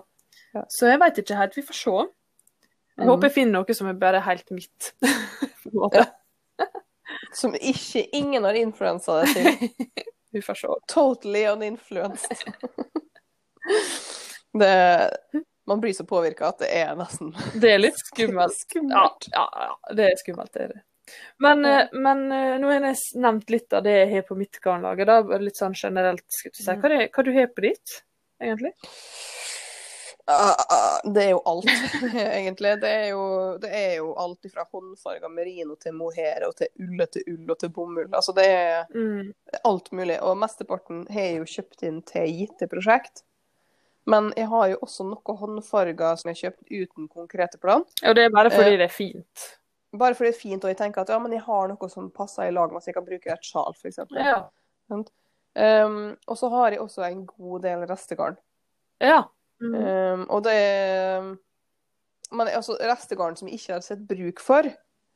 Ja. Så jeg veit ikke helt. Vi får se. Jeg Mm. håper jeg finner noe som er bare helt mitt. *laughs* på en måte. Som ikke ingen har influensa deg til. *laughs* Vi får se. Totally uninfluenced. *laughs* det, man blir så påvirka at det er nesten Det er litt skummelt. Skummelt. ja, ja, det er skummelt, det er det. Men, eh, men eh, nå har jeg nevnt litt av det jeg har på mitt garnlager. Da, litt sånn generelt. Skulle du si. Hva, er, hva du har på ditt, egentlig? Ah, ah, Det er jo alt, *laughs* egentlig. Det er jo, det er jo alt fra håndfarga merino til mohair og til ullete ull og til bomull. Altså det er Mm. alt mulig. Og mesteparten har jeg jo kjøpt inn til gitte prosjekt. Men jeg har jo også noe håndfarga som jeg har kjøpt uten konkrete plan. Og det er bare fordi Eh. det er fint. Bare fordi det er fint, og jeg tenker at ja, men jeg har noe som passer i lag med at jeg kan bruke et sjal, f.eks. Ja. Um, og så har jeg også en god del restegarn. ja. Mm. Um, og det er Men altså, restegarn som jeg ikke har sett bruk for,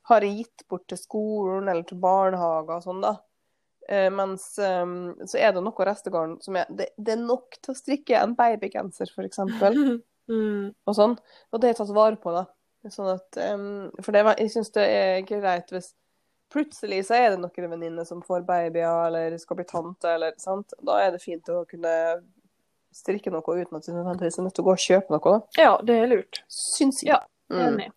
har jeg gitt bort til skolen eller til barnehager og sånn, da. Uh, mens um, så er det noe restegarn som er det, det er nok til å strikke en babygenser, for eksempel. *laughs* Mm. og sånn. Og det er tatt vare på, da. Sånn at, um, for det, var- jeg syns det er greit hvis Plutselig så er det noen venninner som får babyer eller skal bli tante, eller sant. Da er det fint å kunne strikke noe uten at du nødvendigvis er nødt til å gå og kjøpe noe, da. ja, det er lurt. Syns jeg. Ja, Mm. Enig.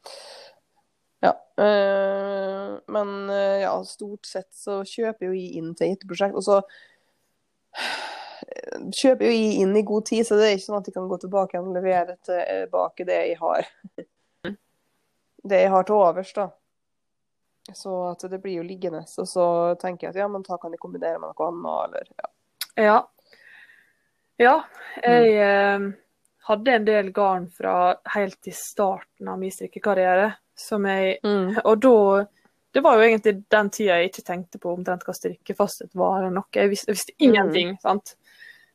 Ja. eh, men eh, ja, stort sett så kjøper jo jeg inn til gitte prosjekt. Og så kjøper jo jeg inn i god tid, så det er ikke sånn at jeg kan gå tilbake og levere tilbake det jeg har. Det jeg har til overs, da. Så at det blir jo liggende. Og så tenker jeg at ja, men da kan jeg kombinere med noe annet, eller ja. Ja. Ja, jeg eh, hadde en del garn fra helt til starten av min strikkekarriere. Som jeg Mm. Og da Det var jo egentlig den tida jeg ikke tenkte på omtrent hva strikkefasthet var eller noe. Jeg visste, jeg visste ingenting. sant?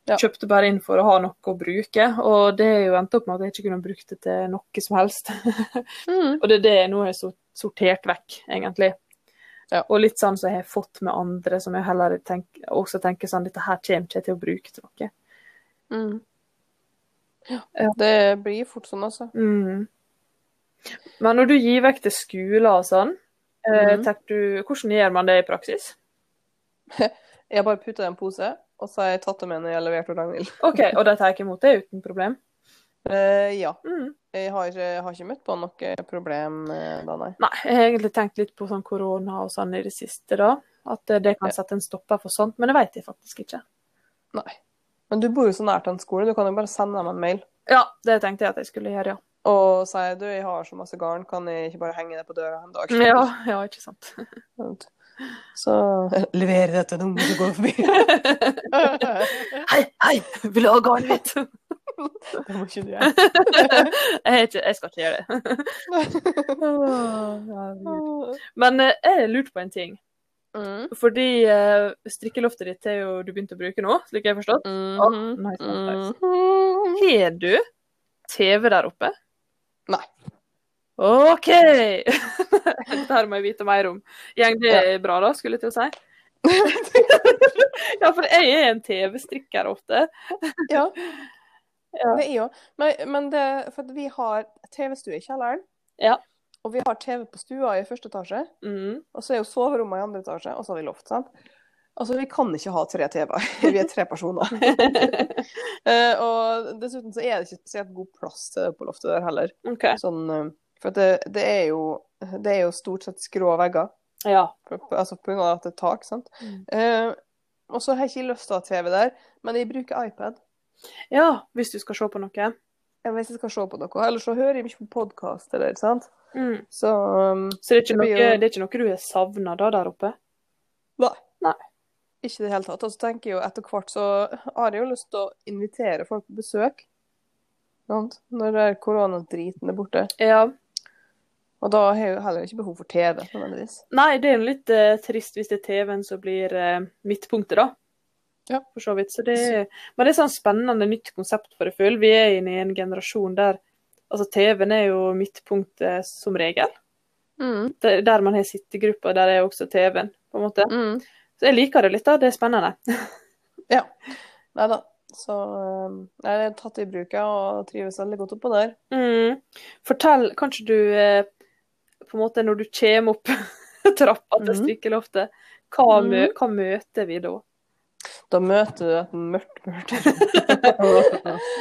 Ja. Kjøpte bare inn for å ha noe å bruke, og det jo endte opp med at jeg ikke kunne brukt det til noe som helst. *laughs* Mm. Og det er det jeg nå har sortert vekk, egentlig. Ja. Og litt sånn som jeg har fått med andre, som jeg heller tenker, også tenker sånn Dette her kommer ikke jeg til å bruke til noe. Mm. Ja. Det blir fort sånn, altså. Mm. Men når du gir vekk til skoler og sånn, eh, Mhm. du, hvordan gjør man det i praksis? *laughs* Jeg bare putter det i en pose, og så har jeg tatt det med når jeg har levert til Ragnhild. *laughs* OK, og de tar ikke imot det uten problem? Uh, ja. Mm. Jeg har, jeg har ikke møtt på noe problem eh, da, nei. Nei, jeg har egentlig tenkt litt på sånn korona og sånn i det siste, da. At eh, det kan sette en stopper for sånt, men det vet jeg faktisk ikke. nei. Men du bor jo så nært en skole, du kan jo bare sende dem en mail. Ja, det tenkte jeg at jeg skulle gjøre, ja. Og sier du, jeg har så masse garn, kan jeg ikke bare henge det på døra en dag? Ja, ja ikke sant. *laughs* Så *laughs* leverer dette til noen som går forbi. *laughs* Hei, hei, vil du ha garnet mitt? det må ikke du gjøre. *laughs* jeg, ikke, jeg skal ikke gjøre det. Men eh, jeg lurte på en ting. Mm. Fordi eh, strikkeloftet ditt er jo du begynte å bruke nå, slik jeg har forstått. Mm. Oh, nice, nice. Har du TV der oppe? OK! *laughs* Dette her må jeg vite mer om. Gjeng det bra, da, skulle jeg til å si. *laughs* ja, for jeg er en TV-strikker ofte. Ja, *laughs* Ja. det er jo. Men, men det, for vi har TV-stue i kjelleren. Ja. Og vi har TV på stua i første etasje. Mm. Og så er jo soverommet i andre etasje, og så har vi loft. sant? Altså, vi kan ikke ha tre TV-er. Vi er tre personer. uh, og dessuten så er det ikke spesielt god plass til det på loftet der heller. OK. Sånn, eh, for det, det, er jo, det er jo stort sett skrå vegger, Ja. altså på grunn av at det er tak. sant? Mm. Eh, og så har jeg ikke lyst til å ha TV der, men jeg bruker iPad. ja, hvis du skal se på noe. Ja, Hvis jeg skal se på noe. Eller så hører jeg mye på podkast, eller sant. Mm. Så um, Så det er, noe, jo- det er ikke noe du har savna da der oppe? Nei. Nei. Ikke i det hele tatt. Og så tenker jeg jo etter hvert så har jeg jo lyst til å invitere folk på besøk. Sant? Når koronadriten er borte. Ja. Og da har jeg heller ikke behov for TV, nødvendigvis. Nei, det er jo litt uh, trist hvis det er TV-en som blir uh, midtpunktet, da. Ja. For så vidt. Så det, men det er sånn spennende nytt konsept for det føler. Vi er inne i en generasjon der altså TV-en er jo midtpunktet som regel. Mm. Der, der man har sittegrupper, der er også TV-en, på en måte. Mm. Så jeg liker det litt, da. Det er spennende. *laughs* Ja. Nei da. Så jeg har tatt i bruk, og trives veldig godt oppå der. Mm. Fortell, kanskje du eh, på en måte når du kommer opp *laughs* trappa til Mhm. strikkeloftet, hva, Mhm. mø hva møter vi da? Da møter du et mørkt, mørkt. *laughs*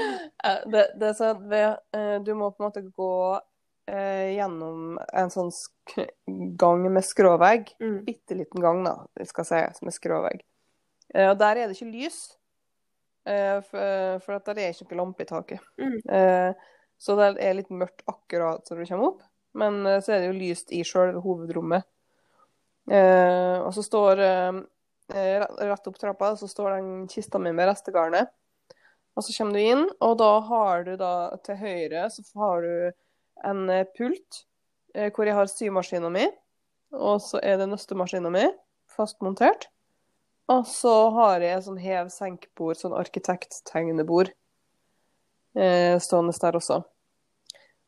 Det, det er sånn at eh, du må på en måte gå eh, gjennom en sånn gang med skråvegg. Mm. Bitte liten gang, da, skal sies, med skråvegg. Eh, og der er det ikke lys. Eh, for, for der er ikke noe lampe i taket. Mm. Eh, så det er litt mørkt akkurat når du kommer opp, men eh, så er det jo lyst i sjølve hovedrommet. Eh, og så står eh, eh, rett- opp trappa så står den kista mi med restegarnet. Og så kommer du inn, og da har du da til høyre så har du en eh, pult eh, hvor jeg har symaskina mi. Og så er det nøstemaskina mi fastmontert. Og så har jeg sånn hev-senk-bord, sånn arkitekttegnebord, eh, stående der også.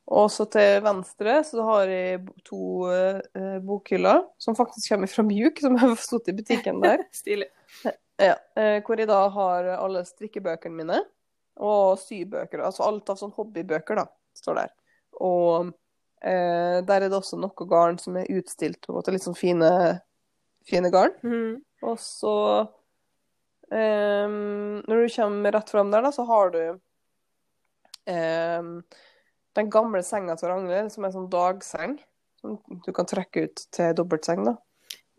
Og så til venstre så har jeg to uh, bokhyller, som faktisk kommer fra Mjuk, som har *laughs* stått i butikken der. *laughs* Stilig. Ja, uh, hvor jeg da har alle strikkebøkene mine, og sybøker, altså alt av sånn hobbybøker da, står der. Og uh, der er det også noe garn som er utstilt, på en måte litt sånn fine, fine garn. Mm. Og så um, Når du kommer rett fram der, da, så har du ehm, den gamle senga til Ragnhild, som er sånn dagseng. Som du kan trekke ut til dobbeltseng, da.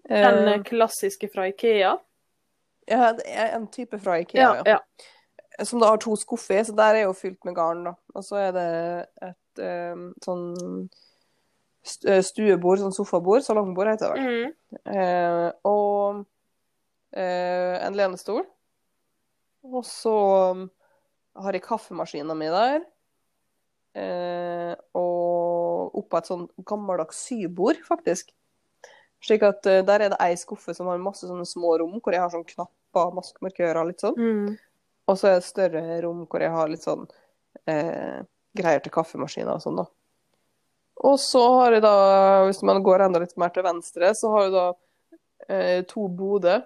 Den Eh, klassiske fra Ikea. Ja, det er en type fra Ikea, Ja, ja. ja. Som da har to skuffer i, så der er jo fylt med garn, da. Og så er det et eh, sånn eh, stuebord, sånn sofabord, salongbord heter det vel. Mm. Eh, og eh, en lenestol. Og så um, har jeg kaffemaskina mi der. Eh, og oppå et sånn gammeldags sybord, faktisk. Slik at eh, der er det ei skuffe som har masse sånne små rom hvor jeg har sånn knapper, masse markører og litt sånn. Mm. Og så er det større rom hvor jeg har litt sånn eh, greier til kaffemaskiner og sånn, da. Og så har jeg da, hvis man går enda litt mer til venstre, så har jeg da eh, to boder.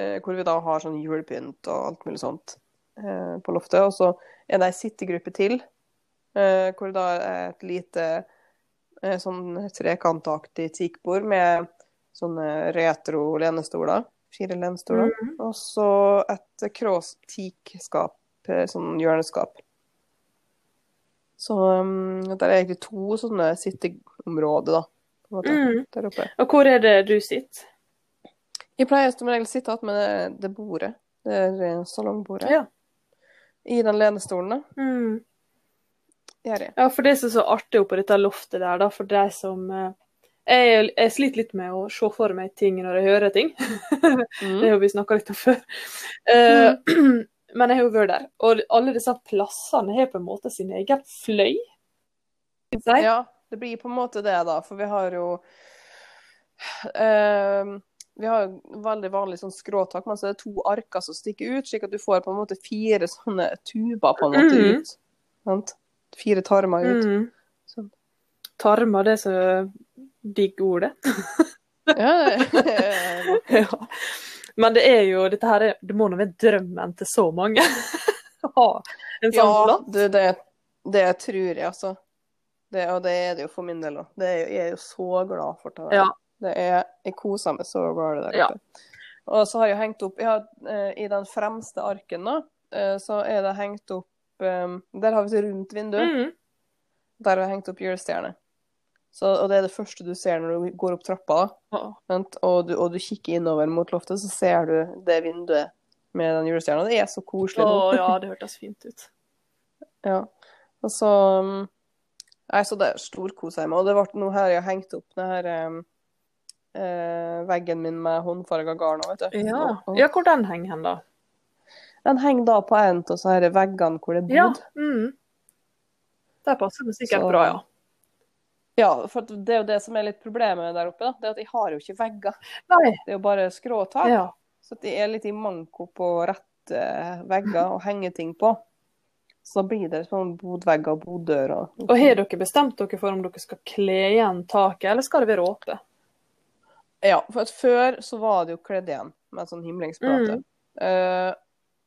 Eh, hvor vi da har sånn julepynt og alt mulig sånt eh, på loftet. Og så er det ei sittegruppe til, eh, hvor det da er et lite eh, sånn trekantaktig teakbord med sånne retro lenestoler. Fire lenestoler. Og så et cross teak-skap, eh, sånn hjørneskap. Så um, det er egentlig to sånne sitteområder, da. Mm. Der oppe. Og hvor er det du sitter? Jeg pleier som regel å sitte med det, det bordet. Det er salongbordet. Ja. I den lenestolen, da. Mm. Gjør jeg. Ja, for det som er så artig oppå dette loftet der, da, for de som eh, jeg, jeg sliter litt med å se for meg ting når jeg hører ting. *laughs* Mm. Det har vi snakka litt om før. Eh, *clears throat* men jeg har jo vært der. Og alle disse plassene har på en måte sin egen fløy. Ja, det blir på en måte det, da. For vi har jo uh, Vi har jo veldig vanlig sånn skråtak, men så er det to arker som stikker ut, slik at du får på en måte fire sånne tuber på en måte Mhm. ut. Sant? Fire tarmer ut. Mm. Sånn. Tarmer, det er så digg ord, det. *laughs* Ja. Men det er jo dette her er, Det må nå være drømmen til så mange. Å *laughs* ha en sånn ja plass. Det, det, det tror jeg, altså. Det, og det er det jo for min del òg. Jeg er jo så glad for det. Ja. Det er, jeg koser meg så glad der Ja. Og så har jeg hengt opp jeg har, eh, I den fremste arken, da, eh, så er det hengt opp eh, Der har vi et rundt vindu. Mm. Der har jeg hengt opp julestjerne. Så, og det er det første du ser når du går opp trappa. da. oh. Og, du, og du kikker innover mot loftet, så ser du det vinduet med den julestjerna. Det er så koselig. Å nå. ja, det hørtes fint ut. *laughs* Ja. Og så um, Nei, så det storkoser jeg meg. Og det ble nå her jeg hengt opp denne her um, eh, veggen min med håndfarga garn. vet du. Ja. Ja, hvor den henger hen, da? Den henger da på en av disse veggene hvor det er Ja. bodd. Mm. Det passer det sikkert Så- bra, ja. Ja, for det er jo det som er litt problemet der oppe. da. Det er at jeg har jo ikke vegger. Nei. Det er jo bare skråtak. Ja. Så at jeg er litt i manko på rette vegger å henge ting på. Så da blir det sånn bodvegger og boddører. Og har dere bestemt dere for om dere skal kle igjen taket, eller skal det være åpent? Ja, for at før så var det jo kledd igjen med sånn himlingsplate. Mm. Eh,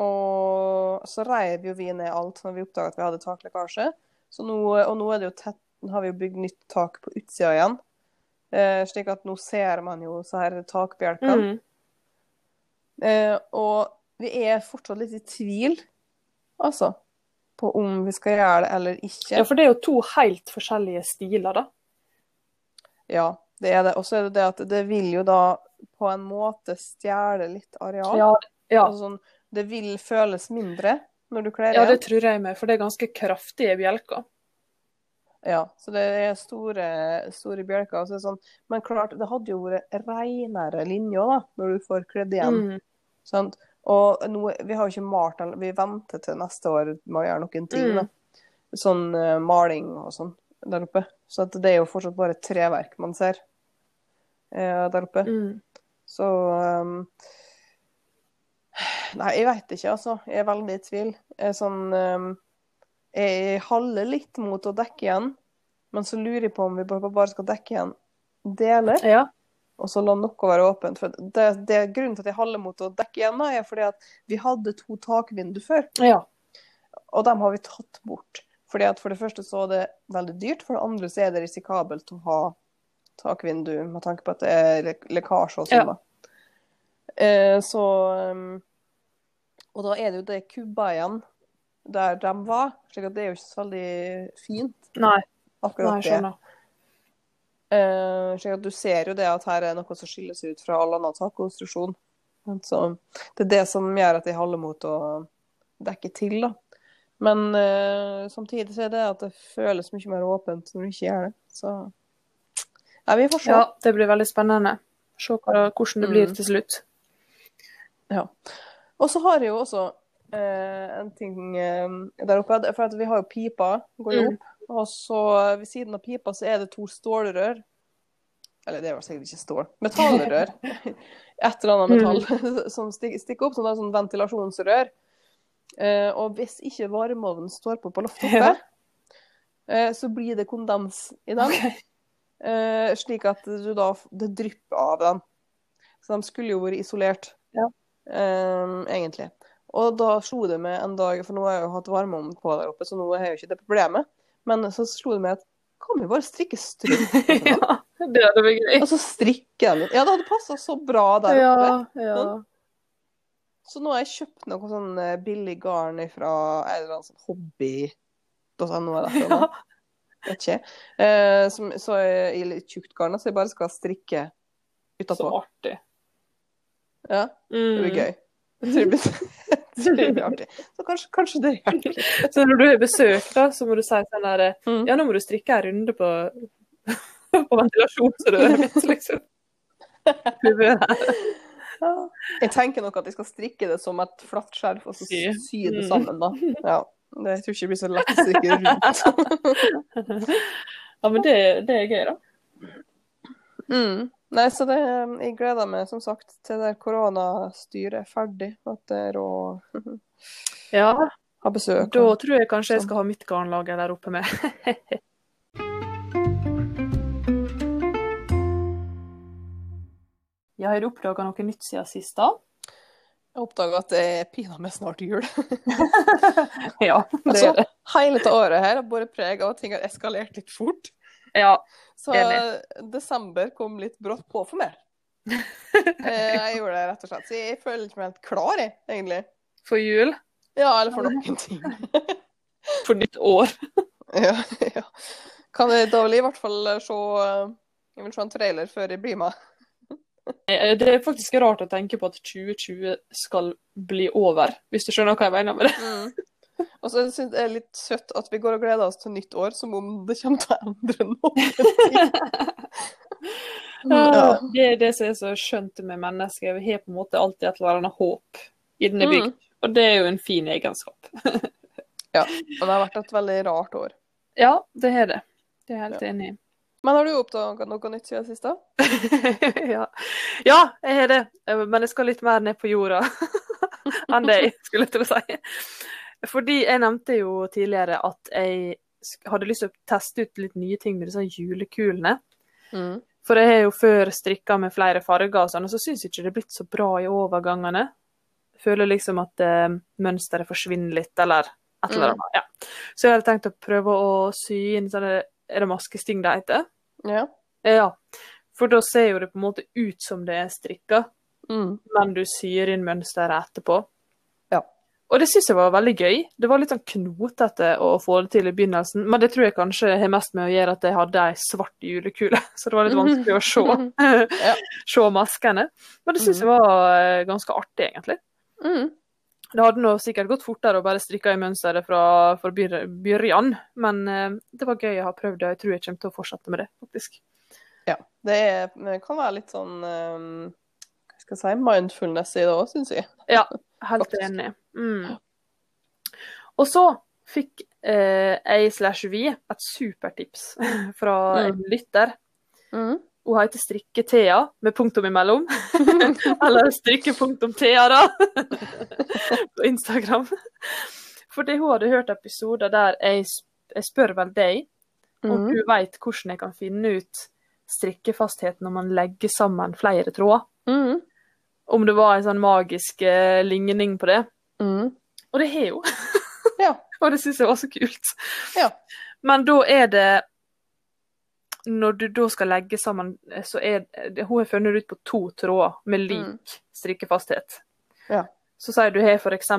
og så reiv jo vi ned alt når vi oppdaga at vi hadde taklekkasje. Så nå, og nå det jo tett, har vi jo bygd nytt tak på utsida igjen. Eh, slik at nå ser man jo så her takbjelkene. Mm. Eh, og vi er fortsatt litt i tvil, altså, på om vi skal gjøre det eller ikke. Ja, for det er jo to helt forskjellige stiler, da. Ja, det er det. Og så er det det at det vil jo da på en måte stjele litt areal. Ja, ja. Altså sånn, det vil føles mindre når du kler ja, det tror jeg med, for det er ganske kraftige bjelker. Ja, så det er store, store bjelker. er sånn, men klart, det hadde jo vært renere linjer da, når du får kledd igjen. Mm. Sant? Og nå, vi har jo ikke malt den, vi venter til neste år med å gjøre noen ting. Mm. Sånn uh, maling og sånn der oppe. Så at det er jo fortsatt bare treverk man ser uh, der oppe. Mm. Så um, Nei, jeg veit ikke, altså. Jeg er veldig i tvil. Jeg er sånn um, Jeg haller litt mot å dekke igjen, men så lurer jeg på om vi bare skal dekke igjen deler, Ja. og så la noe være åpent. For det, det Grunnen til at jeg haller mot å dekke igjen, da, er fordi at vi hadde to takvindu før, ja. og dem har vi tatt bort. Fordi at For det første så er det veldig dyrt, for det andre så er det risikabelt å ha takvindu med tanke på at det er lek lekkasje og sånn. Ja. Eh, så um, Og da er det jo det kubba igjen der de var, slik at det er jo ikke så veldig fint, Nei, akkurat nei, det. skjønner. Eh, slik at du ser jo det at her er noe som skiller seg ut fra all annen takkonstruksjon. Så det er det som gjør at de holder mot å dekke til, da. Men uh, samtidig så er det at det føles mye mer åpent når du ikke gjør det. Så ja, vi får se. Ja, det blir veldig spennende. Se hvordan det blir Mm. til slutt. Ja. Og så har jeg jo også eh, en ting eh, der oppe. For vi har jo pipa, går jo Mm. Og så ved siden av pipa så er det to stålrør. Eller det vel sikkert ikke stål. Metallrør. *laughs* Et eller annet metall *laughs* som stikker opp, sånn der, sånn ventilasjonsrør. Eh, og hvis ikke varmeovnen står på på loftet oppe, eh, så blir det kondens i den. Eh, slik at du da, det drypper av den. Så de skulle jo vært isolert, Ja. Eh, egentlig. Og da slo det meg en dag, for nå har jeg jo hatt varmeovn på der oppe, så nå er jo ikke det problemet. Men så slo det meg at kan vi bare strikke strøm? *laughs* ja, det hadde vært gøy. Og så strikke den litt. Ja, det hadde passa så bra der oppe. Ja, ja. Så nå har jeg kjøpt noe sånn eh, billig garn fra en eller annen sånn hobby .no eller noe. ja. Vet ikke. Uh, som, så i litt tjukt garn, så jeg bare skal strikke Så artig. Ja, det Mm. blir gøy. Det blir, *laughs* *laughs* det blir artig. Så kanskje, kanskje det hjelper. Så når du har besøk, da, så må du si sånn her Mm. Ja, nå må du strikke en runde på, *laughs* på mitt, liksom. Du liksom. Jeg tenker nok at jeg skal strikke det som et flatt skjerf, og så Sy. det Mm. sammen, da. Ja. Det, jeg tror ikke det blir så lett å strikke rundt. Ja, men det, det er gøy, da. Mm. Nei, så det, jeg gleder meg som sagt til det koronastyret er ferdig. At det å *laughs* Ja, ha besøk. da og- tror jeg kanskje jeg Sånn. skal ha mitt garnlager der oppe med. *laughs* Ja, har du oppdaga noe nytt siden sist, da? Jeg oppdaga at det er pinadø snart jul. *laughs* Ja, det Altså, er det. hele dette året her har båret preg av at ting har eskalert litt fort. Ja. Så Enig. desember kom litt brått på for meg. *laughs* Eh, jeg gjorde det rett og slett. Så jeg føler ikke meg helt klar, jeg, egentlig. For jul. Ja, eller for noen ting. *laughs* For nytt år. *laughs* Ja, ja. Kan jeg, da vil jeg i hvert fall se eh, Jeg vil se en trailer før jeg blir med. Eh, Det er faktisk rart å tenke på at 2020 skal bli over, hvis du skjønner hva jeg mener med det. Mm. Og så syns jeg det er litt søtt at vi går og gleder oss til nytt år, som om det kommer til å endre noe. *laughs* Ja. Det er det som er så skjønt med mennesker. Vi har på en måte alltid et eller annet håp i denne Mm. bygd. Og det er jo en fin egenskap. ja. Og det har vært et veldig rart år. Ja, det er det. Det er jeg helt Ja. enig i. Men har du oppdaget noe nytt siden sist, *laughs* ja. ja, jeg har det. Eh, Men jeg skal litt mer ned på jorda *laughs* enn skulle jeg til å si. Fordi jeg nevnte jo tidligere at jeg hadde lyst til å teste ut litt nye ting med disse julekulene. Mm. For jeg har jo før strikka med flere farger og sånn, og så syns ikke det er blitt så bra i overgangene. Jeg føler liksom at eh, mønsteret forsvinner litt, eller et eller annet. Ja. Så jeg hadde tenkt å prøve å sy inn sånne Er det maskesting det heter? Ja. Ja. For da ser jo det på en måte ut som det er strikka, Mm. men du syr inn mønsteret etterpå. Og det syns jeg var veldig gøy. Det var litt sånn knotete å få det til i begynnelsen, men det tror jeg kanskje har mest med å gjøre at jeg hadde ei svart julekule, *laughs* så det var litt vanskelig å se, *laughs* Ja. *laughs* se maskene. Men det syns jeg var eh, ganske artig, egentlig. Mm. Det hadde nå sikkert gått fortere å bare strikke i mønsteret fra, fra byrjan, men eh, det var gøy å ha prøvd det, og jeg tror jeg kommer til å fortsette med det, faktisk. Ja. Det kan være litt sånn um, Hva skal jeg si mindfulness i det òg, syns jeg. Ja, helt enig. Mm. Og så fikk eh, jeg slash vi et supertips *laughs* fra en lytter. Mm. Hun heter Strikke-Thea, med punktum imellom. *laughs* Eller Strikke-punktum-Thea, da. *laughs* på Instagram. Fordi hun hadde hørt episoder der jeg, jeg spør vel deg om Mm. du veit hvordan jeg kan finne ut strikkefasthet når man legger sammen flere tråder. Mm. Om det var en sånn magisk eh, ligning på det. Mm. Og det har jo. *laughs* Ja. Og det syns jeg var så kult. Ja. Men da er det Når du da skal legge sammen, så er det, Hun har funnet ut på to tråder med lik Mm. strikkefasthet. Ja. Så sier du har f.eks.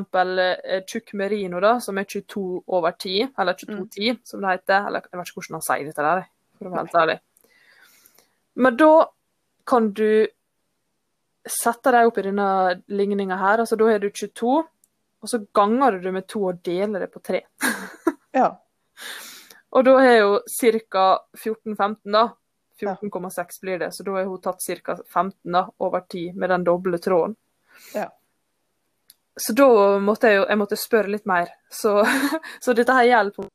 Tjukk merino, da, som er 22 over 10, eller 2210, som det heter. Eller jeg vet ikke hvordan han sier dette der, for å være helt ærlig. Men da kan du sette dem opp i denne ligninga her, altså da har du 22, og så ganger du med to og deler det på tre. *laughs* Ja. Og da er jo ca. 14-15, da. 14,6 blir det, så da har hun tatt ca. 15 da, over 10 med den doble tråden. Ja. Så da måtte jeg jo jeg måtte spørre litt mer. Så, *laughs* så dette her gjelder på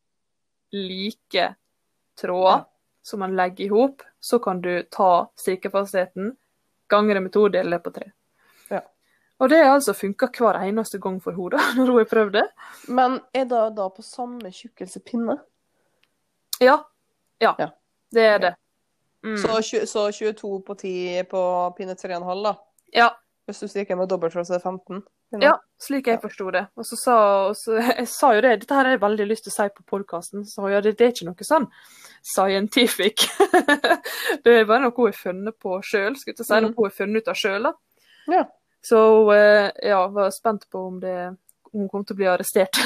like tråder Ja. som man legger i hop. Så kan du ta strikkefastheten, gange det med to, dele det på tre. Og det har altså funka hver eneste gang for henne, *laughs* når hun har prøvd det. Men er det da på samme tjukkelse pinne? Ja. Ja, Ja. det er det. Mm. Så, så 22 på 10 på pinne 3,5, da? Ja, Hvis du stikker med dobbeltråd, så er det 15? Pinne. Ja, slik jeg forsto det. Og så sa og så, *laughs* Jeg sa jo det, dette her har jeg veldig lyst til å si på podkasten. Så ja, det, det er ikke noe sånn scientific. *laughs* det er bare noe hun har funnet på sjøl, skulle jeg si. Mm. Noe hun har funnet ut av sjøl, da. Ja. Så eh, ja, var spent på om, det, om hun kom til å bli arrestert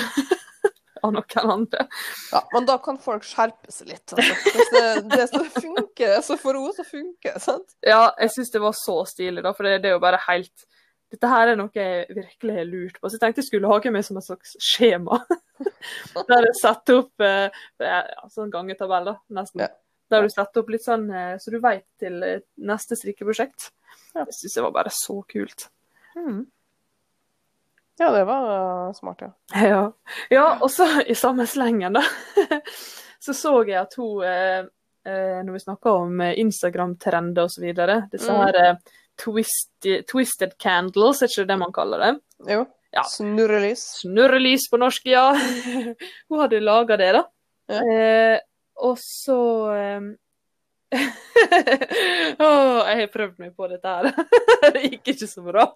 *laughs* av noen andre. Ja, men da kan folk skjerpe seg litt. Altså. Hvis det, det som funker, så for henne så funker det. sant? Ja, jeg syns det var så stilig, da, for det, det er jo bare helt dette her er noe jeg virkelig har lurt på. Så jeg tenkte jeg skulle lage meg som et slags skjema. *laughs* Der jeg setter opp eh, ja, sånn gangetabell, da, nesten. Ja. Der du setter opp litt sånn eh, så du veit til neste strikkeprosjekt. Ja. Det syns jeg var bare så kult. Ja, det var uh, smart, ja. Ja. ja, og så *laughs* i samme slengen, da, *laughs* så så jeg at hun eh, eh, Når vi snakker om eh, Instagram-trender osv., disse Mm. her eh, twisted, twisted candles, er ikke det man kaller det? Jo. Ja. Snurrelys. Snurrelys på norsk, ja. *laughs* Hun hadde laga det, da. Ja. Eh, og så eh, Åh, jeg har prøvd meg på dette her. det gikk ikke så bra.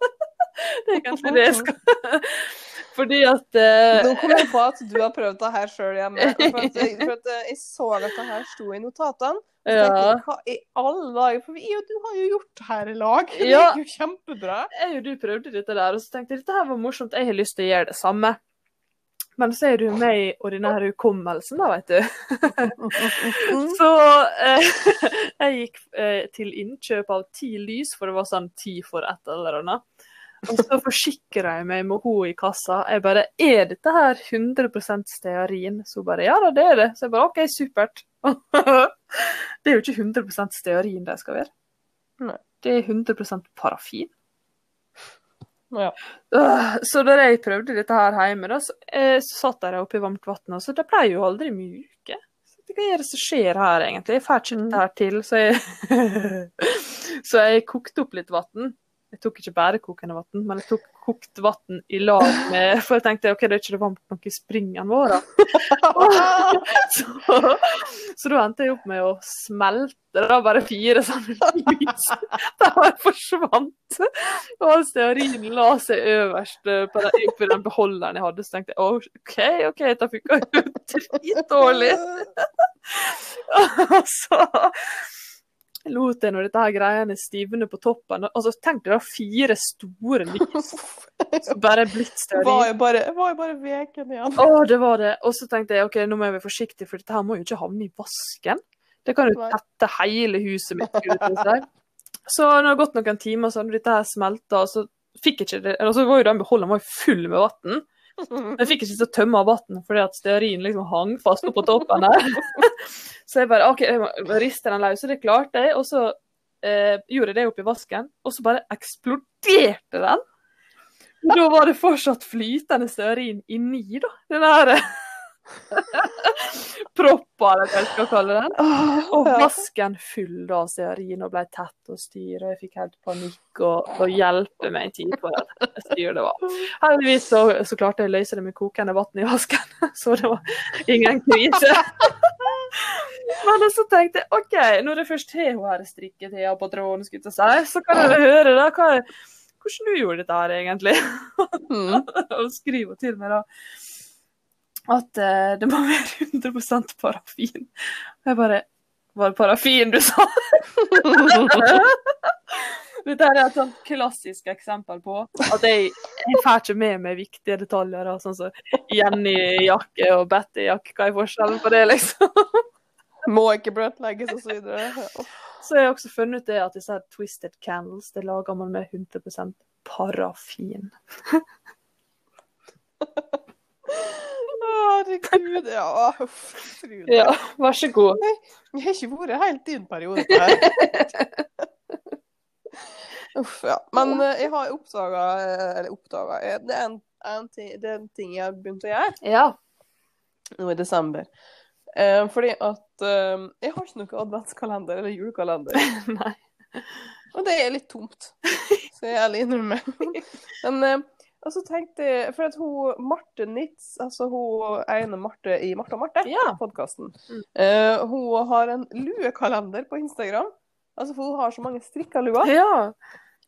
Det er kanskje det jeg skal *laughs* Fordi at uh... Nå kom jeg på at du har prøvd det her sjøl igjen. For at, for at jeg så at det her sto i notatene. Ja, jeg, hva i alle dager? For vi, du har jo gjort det her i lag. Det Ja. gikk jo kjempebra. jeg og du prøvde dette der, og så tenkte jeg dette her var morsomt, jeg har lyst til å gjøre det samme. Men så er du med i ordinær hukommelsen, da, vet du. *laughs* Så eh, *laughs* jeg gikk eh, til innkjøp av ti lys, for det var sånn ti for et eller annet. Og så forsikra jeg meg med henne i kassa. Jeg bare Er dette her 100% stearin? Så hun bare Ja da, det er det. Så jeg bare OK, supert. *laughs* det er jo ikke 100% stearin det skal være. Nei. Det er 100% parafin. Ja. Øh, Så da jeg prøvde dette her hjemme, da, så, eh, så satt jeg oppi varmt vann, så det ble jo aldri mjuke. Så Hva er det som skjer her, egentlig? Jeg får ikke dette her til, så jeg *laughs* Så jeg kokte opp litt vann. Jeg tok ikke bare kokende vann, men jeg tok kokt vann i lag med For jeg tenkte OK, det er ikke det varmt nok i springen vår, da. *laughs* Så, så da endte jeg opp med å smelte da bare fire sånne lys. *laughs* De bare forsvant. Og stearinen la seg øverst eh, på den, oppi den beholderen jeg hadde. Så tenkte jeg «Å, OK, OK, dette funka jo dritdårlig. *laughs* Og så lot jeg nå dette her greiene stivne på toppen. Altså, tenk deg da fire store *laughs* lys som bare er blitt Det var jeg bare, var jeg bare veken igjen. Å, det var det. Og så tenkte jeg ok, nå må jeg være forsiktig, for dette her må jo ikke havne i vasken. Det kan jo tette hele huset mitt. si. Så når det har gått noen timer, så hadde dette her smelta, så fikk jeg ikke det Og så var jo den beholderen full med vann. Jeg fikk ikke til å tømme av vann fordi at stearin liksom hang fast oppå toppen der. *laughs* så jeg bare OK, jeg rister riste den løs, og det klarte jeg. Og så eh, gjorde jeg det oppi vasken, og så bare eksploderte den. Da var det fortsatt flytende stearin inni, da. Den der *laughs* proppa, eller hva jeg skal kalle den. Og vasken full da av stearin og ble tett og styr, og jeg fikk helt panikk og, og hjelpe meg en tid på det styret det var. Heldigvis så, så klarte jeg å løse det med kokende vann i vasken, *laughs* så det var ingen krise. *laughs* Men så tenkte jeg OK, når jeg først har hun her strikketida på tråden, skulle jeg si, så kan jeg høre da hva, hvordan du gjorde dette her egentlig. Mm. og skriver til meg da at uh, det må være 100 parafin. Og jeg bare Var det parafin du sa? *laughs* Dette er et sånt klassisk eksempel på at jeg, jeg får ikke med meg viktige detaljer. Sånn som Jenny-jakke og Betty-jakke. Hva er forskjellen på det, liksom? *laughs* Må ikke bløtlegges og så videre. Så så har jeg også funnet ut det at disse her Twisted Candles det lager man med 100% parafin. *laughs* Herregud. Ja, uff. Ja, vær så god. Vi har ikke vært helt din periode her. *laughs* Uff, ja. Men eh, jeg har oppdaga Eller oppdaga Det er en, en ting, det er en ting jeg har begynt å gjøre Ja. nå i desember. Eh, fordi at eh, jeg har ikke noen adventskalender eller julekalender. *laughs* Nei. Og det er litt tomt, så jeg ærlig innrømmer. *laughs* Men eh, og så tenkte jeg For at hun Marte Nitz, altså hun ene Marte i Marte og Marte, Ja. podkasten, Mm. uh, hun har en luekalender på Instagram. Altså for hun har så mange strikka luer Ja.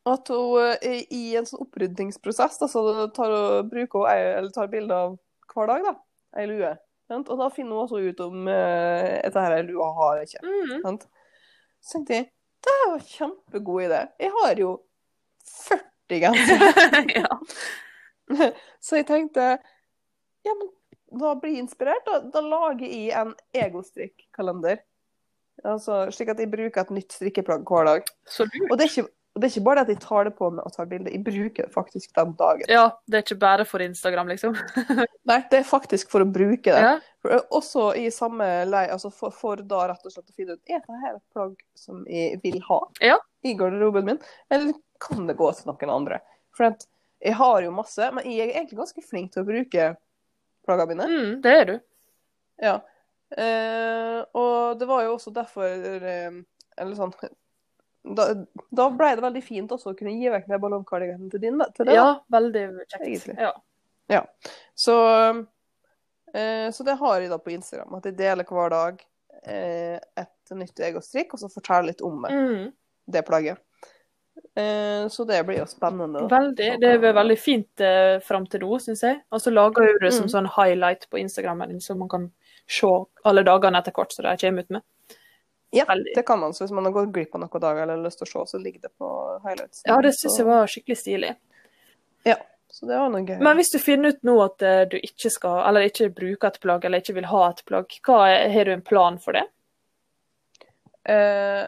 at hun er i en sånn opprydningsprosess altså tar bruker hun eller tar bilde av hver dag, da, ei lue. Sant? Og da finner hun også ut om uh, dette her lua har ikke. Mm. Sant? Så tenkte jeg det var en kjempegod idé. Jeg har jo 40 gensere. *laughs* ja. *laughs* Så jeg tenkte ja, men da blir jeg inspirert. Da, da lager jeg en egostrikkalender. Altså, slik at jeg bruker et nytt strikkeplagg hver dag. Og det er ikke, og det er ikke bare det at jeg tar det på meg og tar bilde, jeg bruker det faktisk den dagen. Ja, det er ikke bare for Instagram, liksom. *laughs* Nei, det er faktisk for å bruke det. Ja. For, også i samme lei, altså for, for da rett og slett å finne ut er dette her et plagg som jeg vil ha Ja. i garderoben min, eller kan det gå til noen andre? For at jeg har jo masse, men jeg er egentlig ganske flink til å bruke plaggene mine. Mm, det er du. Ja. Eh, og det var jo også derfor eh, Eller sånn da, da ble det veldig fint også å kunne gi vekk den ballongkardiganen til din. Til det. Ja, veldig kjekt. Ja. Ja. Så, eh, så det har jeg da på Instagram. At jeg deler hver dag eh, et nytt egostrikk, og så forteller litt om det, Mm, det plagget. Eh, så det blir jo spennende. veldig. Det er veldig fint eh, fram til nå, syns jeg. Og så lager du det som Mm. sånn highlight på Instagrammen så man kan se alle dagene etter hvert som de kommer ut med. Ja, veldig. det kan man. Så hvis man har gått glipp av noen dager eller har lyst til å se, så ligger det på highlights. Ja, det syns jeg var skikkelig stilig. Ja. Så det var noe gøy. Men hvis du finner ut nå at eh, du ikke skal, eller ikke bruker et plagg, eller ikke vil ha et plagg, hva har du en plan for det? Eh,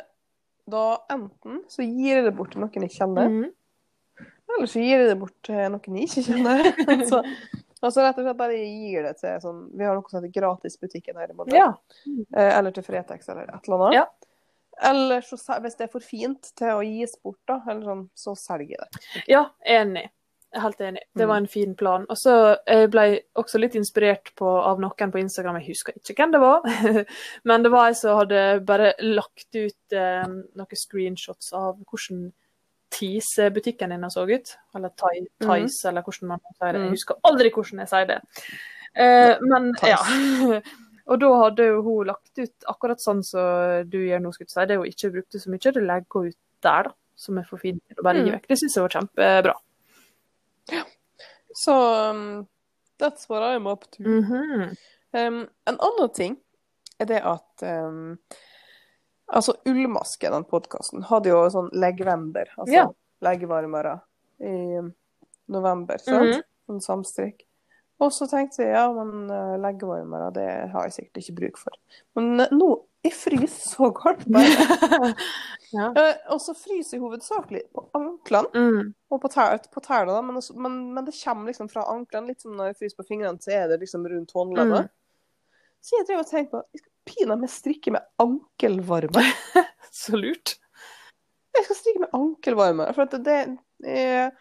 da enten så gir jeg det bort til noen jeg kjenner, mm. eller så gir jeg det bort til noen jeg ikke kjenner. *laughs* *laughs* så, altså rett og slett bare gir det til sånn Vi har noe som heter Gratisbutikken her i Molde. Ja. Eh, eller til Fretex eller et eller annet. Ja. Eller så, hvis det er for fint til å gis bort, da, eller sånn, så selger jeg det. Ja, enig. Helt enig. Det Mm. var en fin plan. Og så eh, ble jeg også litt inspirert på, av noen på Instagram, jeg husker ikke hvem det var, *laughs* men det var ei som hadde bare lagt ut eh, noen screenshots av hvordan Tise-butikken din så ut. Eller Thai- Thais, eller hvordan man sier det. Mm. Jeg husker aldri hvordan jeg sier det. Eh, men Thais. ja. *laughs* Og da hadde jo hun lagt ut akkurat sånn som du gjør nå, skulle si. Det hun ikke brukte så mye, det legger hun ut der, da. Som er for fint til å bare gi Mm. vekk. Det syns jeg var kjempebra. Så um, that's what I'm up to. Mhm. Um, en annen ting er det at um, Altså, Ullmaske, den podkasten, hadde jo sånn leggvender, altså Ja. leggevarmere, i um, november, sant? Mhm. Sånn samstrikk. Og så tenkte jeg ja, men uh, leggevarmere, det har jeg sikkert ikke bruk for. Men uh, nå Jeg fryser så bare. *laughs* Ja. Uh, og så fryser jeg hovedsakelig på anklene Mm. og på, tær, på tærne, da, men, også, men, men det kommer liksom fra anklene. Litt som når jeg fryser på fingrene, så er det liksom rundt håndleddet. Mm. Så jeg drev og tenkte på jeg skal pinadø strikke med ankelvarme. *laughs* Så lurt. Jeg skal strikke med ankelvarme. For det, det jeg,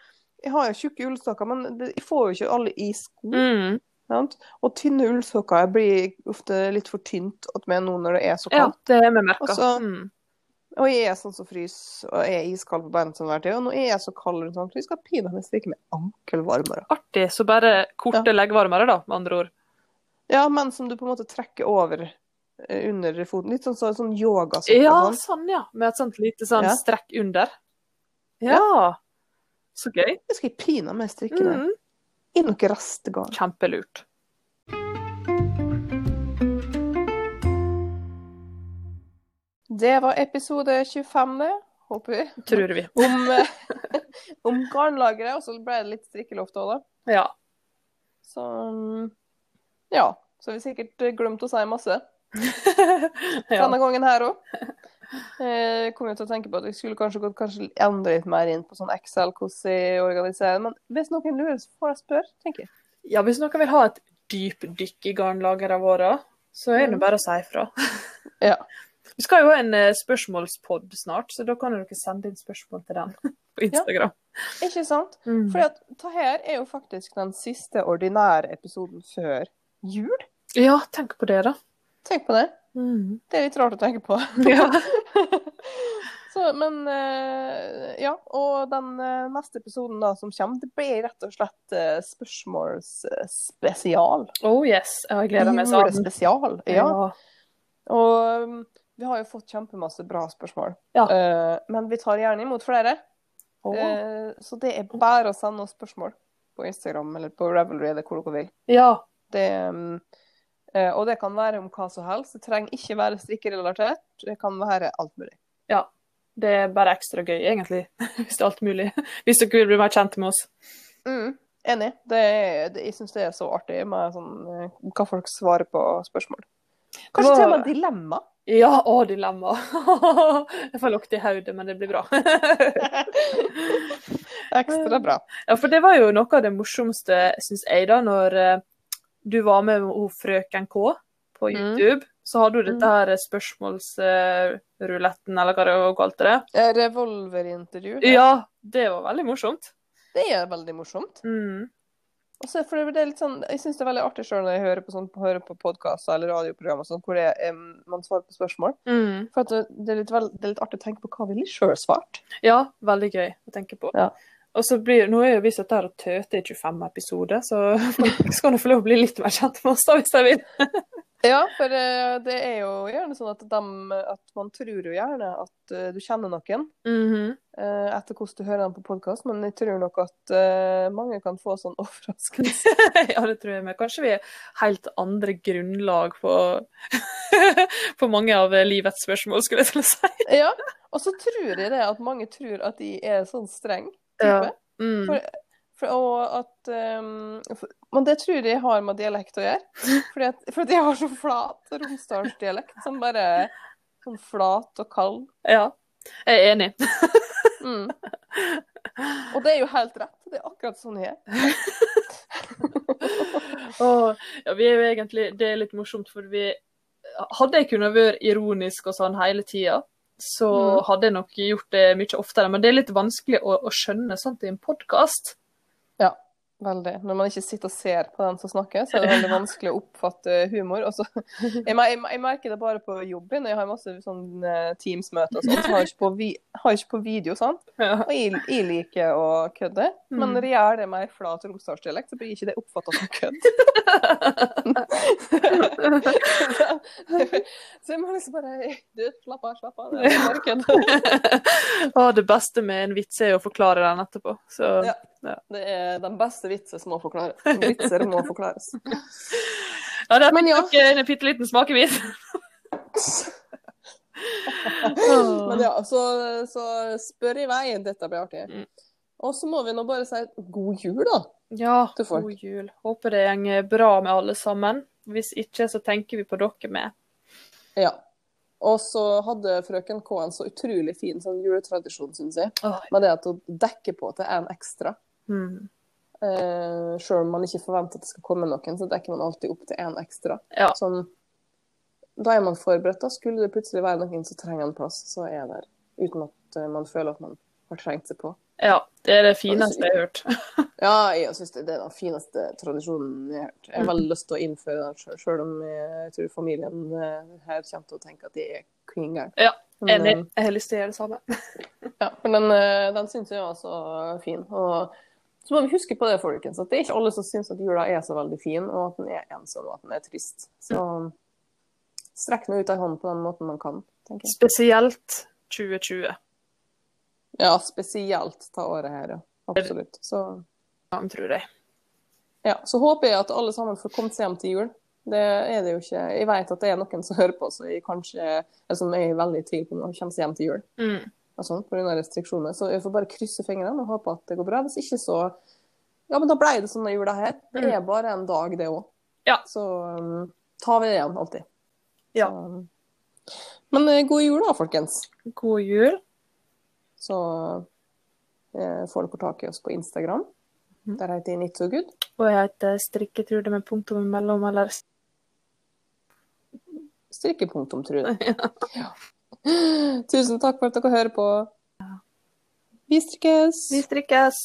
Jeg har jo tjukke ullstokker, men det, jeg får jo ikke alle i sko. Mm. Og tynne ullsokker blir ofte litt for tynt åt meg nå når det er så kaldt. Ja, det er vi merka. Mm. Og jeg er sånn som fryser og er iskald på beina til enhver tid. Og nå er jeg så kald rundt ankelen, jeg skal pinadø strikke med ankelvarmere. Artig. Så bare korte leggvarmere, da, med andre ord. Ja, men som du på en måte trekker over eh, under foten. Litt sånn, så, sånn yogasokker. Ja, sånn. sånn, ja. Med et sånt lite sånn Ja. strekk under. Ja. Så gøy. Det skal jeg pinadø strikke med. Mm. I noe rastegård. Kjempelurt. Det var episode 25, det. Håper vi. Tror vi. Om, eh, *laughs* om garnlageret, og så ble det litt strikkeloft òg, da. Ja. Så mm, ja. Så har vi sikkert glemt å si masse *laughs* ja. denne gangen her òg. Jeg kom jo til å tenke på at vi skulle kanskje gått kanskje enda litt mer inn på sånn Excel, hvordan jeg organiserer. Men hvis noen lurer, så får jeg spørre, tenker jeg. Ja, hvis noen vil ha et dypdykk i garnlagrene våre, så er det Mm. bare å si ifra. *laughs* Ja. Vi skal jo ha en eh, spørsmålspod snart, så da kan dere sende inn spørsmål til den *laughs* på Instagram. Ikke sant? Mm. For at det her er jo faktisk den siste ordinære episoden før jul. Ja, tenk på det, da. Tenk på det. Mm. Det er litt rart å tenke på. *laughs* Ja. *laughs* Så, men eh, ja, og den eh, neste episoden da som kommer, det blir rett og slett uh, spørsmålsspesial. Oh yes, jeg gleder meg sånn. Julespesial. Ja. Og um, vi har jo fått kjempemasse bra spørsmål. Ja. Eh, men vi tar gjerne imot flere. Oh. Eh, så det er bare å sende oss spørsmål på Instagram eller på Revelry eller hvor dere vil. ja. Det, eh, og det kan være om hva som helst. Det trenger ikke være strikkerelatert. Det kan være alt mulig. Ja, Det er bare ekstra gøy, egentlig. *laughs* Hvis det er alt mulig. Hvis dere vil bli mer kjent med oss. Mm, enig. Det det, jeg syns det er så artig med sånn, eh, hva folk svarer på spørsmål. Kanskje til og med dilemma. Ja, å, dilemma. *laughs* Jeg får lukte i hodet, men det blir bra. *laughs* Ekstra bra. Ja, for det var jo noe av det morsomste, syns jeg, da, når eh, du var med med frøken K på Mm. YouTube. Så hadde du dette her spørsmålsruletten, eller hva det var kalt det. Eh, Revolverintervju. Ja, det var veldig morsomt. Det er veldig morsomt. Mm. Og så- for det litt sånn, jeg syns det er veldig artig selv når jeg hører på, sånn, hører på podkaster eller radioprogrammer sånn, hvor det, er, man svarer på spørsmål. Mm. For det, det, er litt vel, det er litt artig å tenke på hva ville jeg sjøl svart. Ja, veldig gøy å tenke på. Ja. Og så blir, Nå er jo vi satt der og tøter i 25 episoder, så folk skal nå få lov å bli litt mer kjent med oss da, hvis de vil. Ja, for eh, det er jo gjerne sånn at, de, at man tror jo gjerne at eh, du kjenner noen mm -hmm. etter hvordan du hører dem på podkast, men jeg tror nok at mange kan få sånn overraskelse. *laughs* ja, det tror jeg med. Kanskje vi er helt andre grunnlag på, *laughs* på mange av livets spørsmål, skulle jeg til å si. ja, og så tror jeg det at mange tror at de er sånn streng type. Ja. Mm. For, for, og at um, for, Men det tror jeg har med dialekt å gjøre. Fordi at, for jeg har så flat romsdalsdialekt som bare sånn flat og kald. Ja, jeg er enig. Mm. Og det er jo helt rett. Det er akkurat sånn jeg er. *laughs* oh, ja, vi er jo egentlig, det er litt morsomt, for vi Hadde jeg kunnet være ironisk og sånn hele tida, så Mm. hadde jeg nok gjort det mye oftere. Men det er litt vanskelig å, å skjønne sånt i en podkast. Veldig. Når man ikke sitter og ser på den som snakker, så er det veldig vanskelig å oppfatte humor. Også, *laughs* jeg, merker det bare på jobben. Jeg har masse sånn eh, Teams-møter og sånn, så har jeg ikke på, vi, ikke på video. sånn. Og jeg, jeg liker å kødde, men Mm. når jeg gjør det med ei flat romsdalsdialekt, så blir ikke det oppfatta som kødd. *laughs* *laughs* så jeg må liksom bare Du, slapp av, slapp av. Det er bare kødd. Det beste med en vits er å forklare den etterpå. Så Ja. Det er den beste vitsen som må forklares. Vitser må forklares. *laughs* ja, det er Men ja. en bitte liten smakebit. *laughs* Men ja, så, så spør i vei. Dette blir artig. Mm. Og så må vi nå bare si god jul, da. Ja, god jul. Håper det går bra med alle sammen. Hvis ikke, så tenker vi på dere med. Ja. Og så hadde frøken K en så utrolig fin sånn juletradisjon, syns jeg. Åh, Med det at hun dekker på til en ekstra. Mm. Eh, Sjøl om man ikke forventer at det skal komme noen, så dekker man alltid opp til en ekstra. Ja. Sånn, da er man forberedt. da. Skulle det plutselig være noen som trenger en plass, så er jeg der. Uten at eh, man føler at man har trengt seg på. ja, det er det fineste jeg har hørt. *laughs* Ja, jeg syns det er den fineste tradisjonen jeg har hørt. Jeg har veldig lyst til å innføre den sjøl, om jeg tror familien eh, her kommer til å tenke at de er klin gærne. Ja, Enig. Jeg har lyst til å gjøre det samme. Ja, men den, den syns jeg var så fin. Og så må vi huske på det, folkens, at det er ikke alle som syns at jula er så veldig fin, og at den er ensom, og at den er trist. Så strekk nå ut ei hånd på den måten man kan, tenker jeg. Spesielt 2020. Ja, spesielt ta året her, ja. Absolutt. Så, Ja, tror jeg. ja. så håper jeg at alle sammen får kommet seg hjem til jul. Det er det jo ikke. Jeg vet at det er noen som hører på, så jeg kanskje, som er veldig i tvil på om de kommer seg hjem til jul. Mm. Og sånn, pga. restriksjoner. Så jeg får bare krysse fingrene og håpe at det går bra. Hvis ikke, så Ja, men da ble det sånn denne jula her. Det er bare en dag, det òg. Ja. Så um, tar vi det igjen, alltid. Ja. Så, um, Men uh, god jul da, folkens. God jul. Så uh, får dere tak i oss på Instagram. Mm. Der heter jeg Not So Good. Og jeg heter Strikketrude med punktum imellom, eller Strikkepunktum, Trude. *laughs* Ja. *gasps* Tusen takk for at dere hører på. Vi strikkes! Vi strikkes!